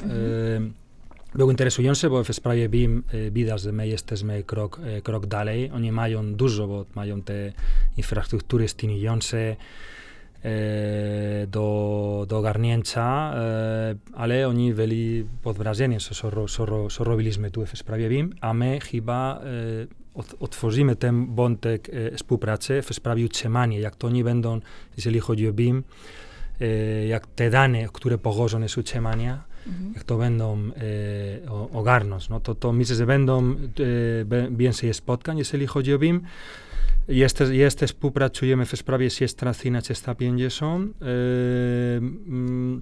Był interesujący, bo w sprawie BIM widać, że my jesteśmy krok, krok dalej. Oni mają dużo, bo mają te infrastruktury istniejące, do, do ogarnięcia, e, ale oni byli pod wrażeniem, co, co, co, co robiliśmy tu w sprawie BIM, a my chyba e, otworzymy ten wątek e, współpracy w sprawie utrzymania, jak to oni będą, jeżeli chodzi o BIM, e, jak te dane, które pochodzą z utrzymania, mhm. jak to będą e, ogarnąć. No to, to myślę, że będą e, więcej spotkań, jeżeli chodzi o BIM. Jest, jest współpracujemy w sprawie 350. Yy, mm,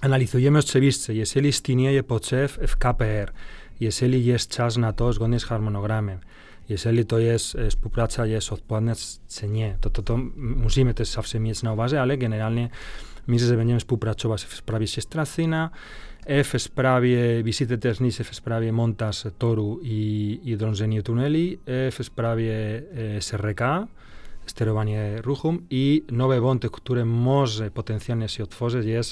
analizujemy oczywiście, jeżeli istnieje potrzeb w KPR, jeżeli jest czas na to zgodnie z harmonogramem, jeżeli to jest współpraca jest odpłatna czy nie, to, to, to musimy też zawsze mieć na uwadze, ale generalnie myślę, że będziemy współpracować w sprawie 6 F-Spravie visite Tesnis, F-Spravie Montas, Toru i, i Dronzeni Tunelli, F-Spravie eh, SRK, Sterovanie Ruhum i nove bonte, ktoré môže potenciálne si odfozeť, je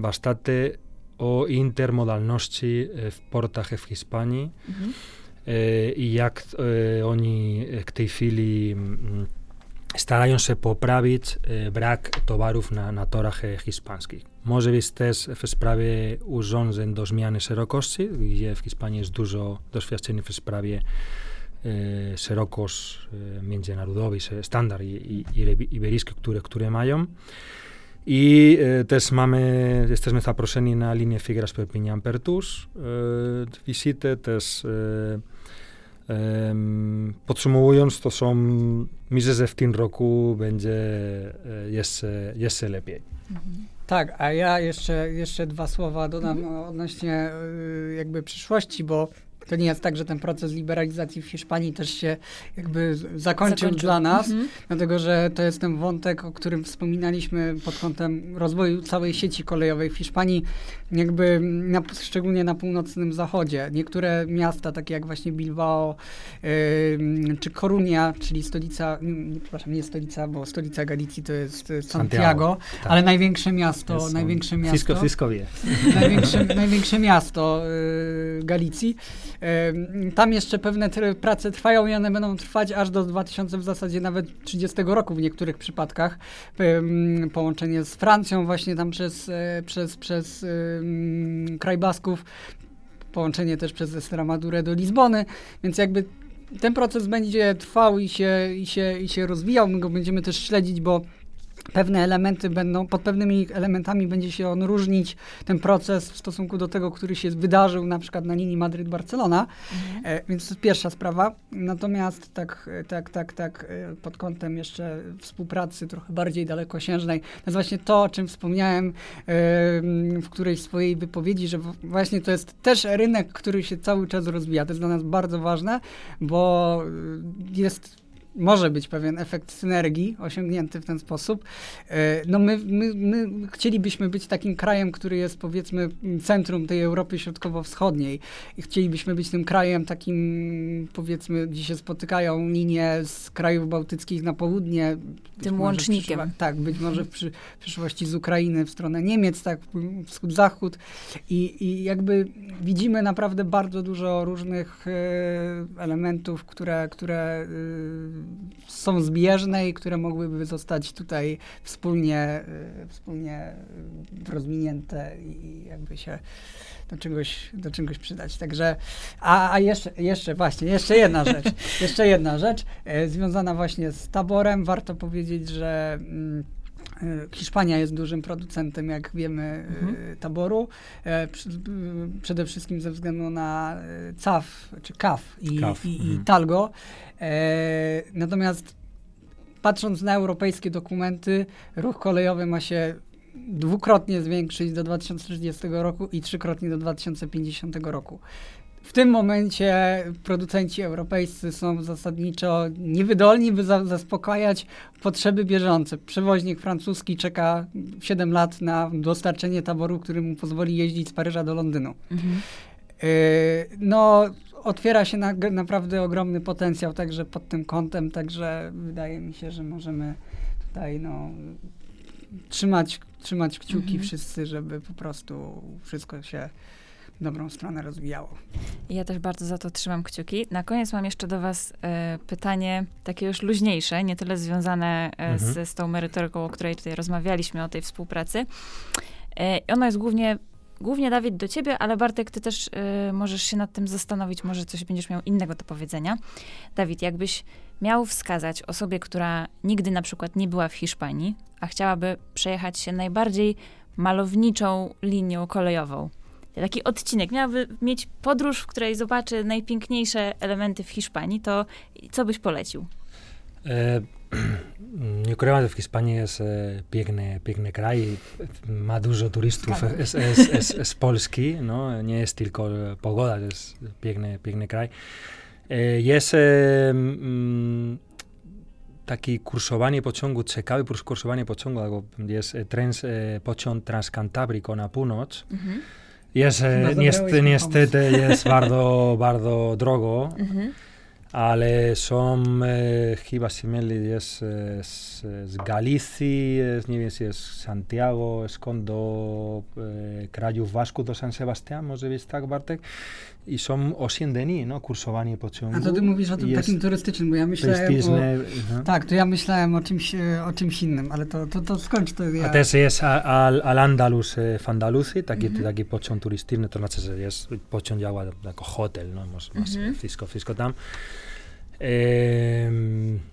bastate o intermodalnosti v portách v Hispánii. Mm -hmm. e, mhm. jak e, oni k tej chvíli mm, starają się poprawić brak towarów na, na torach hiszpańskich. Może być też w sprawie urządzeń do zmiany szerokości, gdzie w Hiszpanii jest dużo doświadczeń w sprawie e, szerokość e, międzynarodowej, standard i, i, i iberyjskie, które, które mają. I e, też mamy, jesteśmy zaproszeni na linię Figueras Perpignan Pertus. E, wizytę też e, Podsumowując, to są, myślę, że w tym roku będzie e, jeszcze, jeszcze lepiej. Mhm.
Tak, a ja jeszcze, jeszcze dwa słowa dodam mhm. odnośnie y, jakby przyszłości, bo to nie jest tak, że ten proces liberalizacji w Hiszpanii też się jakby zakończył, zakończył. dla nas, mhm. dlatego że to jest ten wątek, o którym wspominaliśmy pod kątem rozwoju całej sieci kolejowej w Hiszpanii, jakby na, szczególnie na północnym zachodzie. Niektóre miasta, takie jak właśnie Bilbao yy, czy Coruña, czyli stolica, nie, przepraszam, nie stolica, bo stolica Galicji to jest Santiago, Santiago tak. ale największe miasto, jest największe miasto.
Wszystko, wszystko wie.
Największe, największe miasto yy, Galicji. Tam jeszcze pewne prace trwają i one będą trwać aż do 2000 w zasadzie nawet 30 roku w niektórych przypadkach. Połączenie z Francją właśnie tam przez, e, przez, przez kraj Basków, połączenie też przez Estremadurę do Lizbony, więc jakby ten proces będzie trwał i się, i się, i się rozwijał. My go będziemy też śledzić, bo pewne elementy będą, pod pewnymi elementami będzie się on różnić, ten proces w stosunku do tego, który się wydarzył na przykład na linii Madryt-Barcelona, mhm. e, więc to jest pierwsza sprawa. Natomiast tak, tak, tak, tak e, pod kątem jeszcze współpracy trochę bardziej dalekosiężnej, to jest właśnie to, o czym wspomniałem e, w którejś swojej wypowiedzi, że właśnie to jest też rynek, który się cały czas rozwija. To jest dla nas bardzo ważne, bo jest może być pewien efekt synergii osiągnięty w ten sposób. E, no my, my, my chcielibyśmy być takim krajem, który jest powiedzmy centrum tej Europy Środkowo-Wschodniej i chcielibyśmy być tym krajem takim powiedzmy, gdzie się spotykają linie z krajów bałtyckich na południe.
Tym łącznikiem.
Tak, być może w, przy, w przyszłości z Ukrainy w stronę Niemiec, tak, wschód-zachód i, i jakby widzimy naprawdę bardzo dużo różnych e, elementów, które, które y, są zbieżne i które mogłyby zostać tutaj wspólnie, y, wspólnie y, rozwinięte i jakby się do czegoś, do czegoś przydać. Także, a, a jeszcze, jeszcze właśnie, jeszcze jedna rzecz, jeszcze jedna rzecz, e, związana właśnie z taborem. Warto powiedzieć, że mm, Hiszpania jest dużym producentem, jak wiemy, e, mhm. taboru. E, przede wszystkim ze względu na CAF, czy CAF i, Kaf. i, mhm. i Talgo. Natomiast patrząc na europejskie dokumenty, ruch kolejowy ma się dwukrotnie zwiększyć do 2030 roku i trzykrotnie do 2050 roku. W tym momencie producenci europejscy są zasadniczo niewydolni, by za zaspokajać potrzeby bieżące. Przewoźnik francuski czeka 7 lat na dostarczenie taboru, który mu pozwoli jeździć z Paryża do Londynu. Mhm. Y no, otwiera się na, naprawdę ogromny potencjał także pod tym kątem, także wydaje mi się, że możemy tutaj no, trzymać, trzymać kciuki mhm. wszyscy, żeby po prostu wszystko się dobrą stronę rozwijało.
Ja też bardzo za to trzymam kciuki. Na koniec mam jeszcze do was e, pytanie takie już luźniejsze, nie tyle związane e, mhm. z, z tą merytoryką, o której tutaj rozmawialiśmy, o tej współpracy. E, ono jest głównie głównie Dawid do ciebie, ale Bartek, ty też y, możesz się nad tym zastanowić, może coś będziesz miał innego do powiedzenia. Dawid, jakbyś miał wskazać osobie, która nigdy na przykład nie była w Hiszpanii, a chciałaby przejechać się najbardziej malowniczą linią kolejową, taki odcinek, miałaby mieć podróż, w której zobaczy najpiękniejsze elementy w Hiszpanii, to co byś polecił?
E, nie ukrywam, że w Hiszpanii jest e, piękny, piękny kraj, ma dużo turystów z, z, z, z Polski, no, nie jest tylko pogoda, jest piękny, piękny kraj. E, jest e, mm, taki kursowanie pociągu, ciekawe kursowanie pociągu, jest trans, e, pociąg Transcantabrico na północ, mhm. Jest, niestety, niestety jest bardzo, bardzo drogo, mhm. ale są e, chyba jest e, z, z Galicji, jest, nie wiem, jest Santiago, skąd do e, krajów Waszku, do San Sebastian, może być tak, Bartek? I są 8 dni, no, kursowanie pociągu.
A to ty mówisz o tym takim turystycznym, bo ja myślałem o, no. Tak, to ja myślałem o czymś, e, o czymś innym, ale to, to, to skończ to ja.
A też jest al, al Andalus e, w Andaluzji, taki, mhm. taki pociąg turystyczny, to znaczy, że jest pociąg działa jako hotel, no, masz, masz mhm. wszystko, wszystko tam.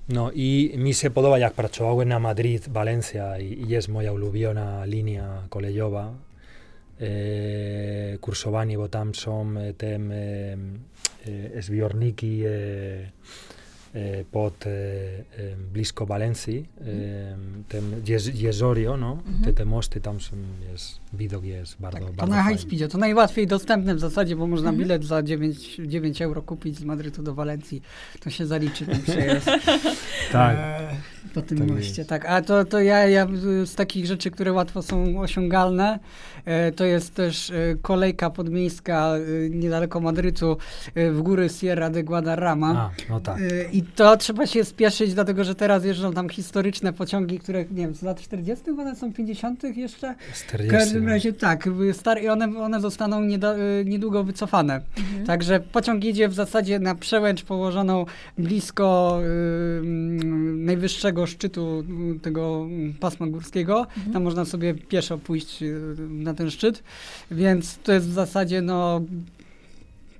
No i mi się podoba, jak pracowałem na Madrid, Valencia i, i jest moja ulubiona linia kolejowa, e, kursowani, bo tam są te e, e, zbiorniki e, e, pod e, blisko Walencji, ten jezorio, no, mhm. te, te mosty tam są, jest, widok jest bardzo, tak, bardzo
To na high speedzie, to najłatwiej dostępne w zasadzie, bo można mhm. bilet za 9, 9 euro kupić z Madrytu do Walencji. To się zaliczy ten przejazd. tak. E, po tym tak moście, jest. tak. A to, to ja, ja z takich rzeczy, które łatwo są osiągalne, e, to jest też e, kolejka podmiejska niedaleko Madrytu w góry Sierra de Guadarrama. A, no tak. I to trzeba się spieszyć, dlatego że teraz jeżdżą tam historyczne pociągi, które, nie wiem, z lat 40. one są 50. jeszcze?
40. W każdym
razie tak, stare, i one, one zostaną nieda, e, niedługo wycofane. Mhm. Także pociąg jedzie w zasadzie na przełęcz położoną blisko y, najwyższego szczytu tego pasma górskiego. Mhm. Tam można sobie pieszo pójść y, na ten szczyt, więc to jest w zasadzie no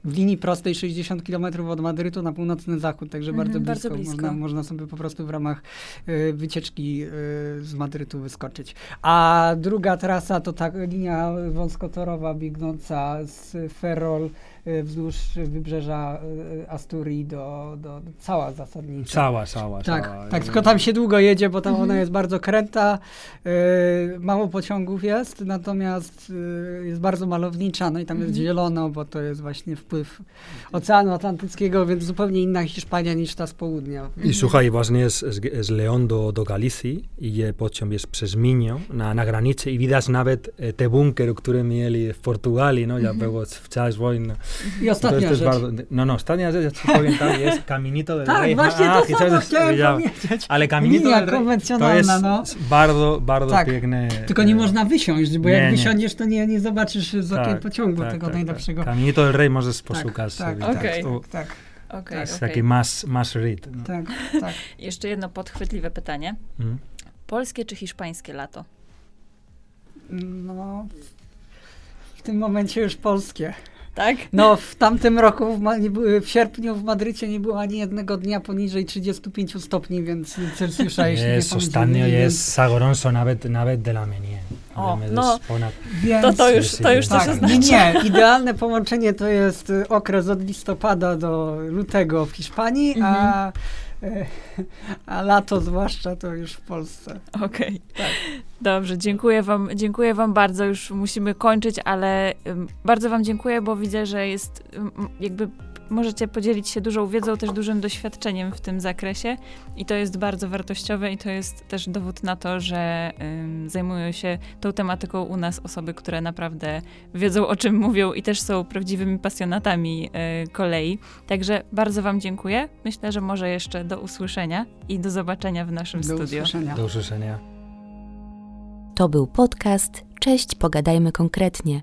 w linii prostej 60 km od Madrytu na północny zachód, także mhm, bardzo, blisko. bardzo, blisko. Można, można sobie po prostu w ramach y, wycieczki y, z Madrytu wyskoczyć. A druga trasa to ta linia wąskotorowa biegnąca z Ferrol Y, wzdłuż wybrzeża Asturii do, do, do cała zasadnicza.
Cała, cała,
tak,
cała.
Tak, tylko tam się długo jedzie, bo tam mhm. ona jest bardzo kręta, y, mało pociągów jest, natomiast y, jest bardzo malownicza, no i tam mhm. jest zielono, bo to jest właśnie w wpływ Oceanu Atlantyckiego, więc zupełnie inna Hiszpania niż ta z południa.
I słuchaj, właśnie z, z, z Leon do, do Galicji idzie pociąg jest przez Minio na, na granicy i widać nawet e, te bunker, które mieli w Portugalii, no, ja było w czas wojny.
I
To
ostatnia
jest też
rzecz.
bardzo, no, no, ostatnia rzecz, ja powiem, jest Caminito del
Tak,
Rey.
właśnie
A,
to samo chciałem powiedzieć.
Ale Caminito
Linia
del Rey to
konwencjonalna,
jest
no.
bardzo, bardzo
Tak.
piękne.
Tylko nie
e,
można wysiąść, bo
nie,
jak
nie.
wysiądziesz, to nie, nie zobaczysz z okien
tak,
pociągu
tak,
tego
tak,
najlepszego.
Tak. Caminito del Rey możesz poszukać.
tak,
sobie,
Okej.
To
Tak,
Okej,
jest
okej.
taki mass, mass read. No.
tak, tak.
Jeszcze jedno podchwytliwe pytanie.
Mm.
Polskie czy hiszpańskie lato?
No, w tym momencie już polskie.
Tak?
No, w tamtym roku, w, w sierpniu w Madrycie nie było ani jednego dnia poniżej 35 stopni, więc Celsjusza, jeśli
Jest,
nie
ostatnio jest Sagorąco nawet, nawet de la Menie.
O, no.
ponad,
Więc,
To to już, to już
jeden.
coś
tak,
oznacza.
nie, idealne połączenie to jest okres od listopada do lutego w Hiszpanii, a,
Mhm.
y, a lato zwłaszcza to już w Polsce.
Okej. Dobrze, dziękuję wam, dziękuję wam bardzo. Już musimy kończyć, ale bardzo wam dziękuję, bo widzę, że jest jakby możecie podzielić się dużą wiedzą, też dużym doświadczeniem w tym zakresie i to jest bardzo wartościowe i to jest też dowód na to, że ym, zajmują się tą tematyką u nas osoby, które naprawdę wiedzą o czym mówią i też są prawdziwymi pasjonatami y, kolei. Także bardzo wam dziękuję. Myślę, że może jeszcze do usłyszenia i do zobaczenia w naszym
Do
studiu.
usłyszenia.
do usłyszenia.
To był podcast Cześć, pogadajmy konkretnie.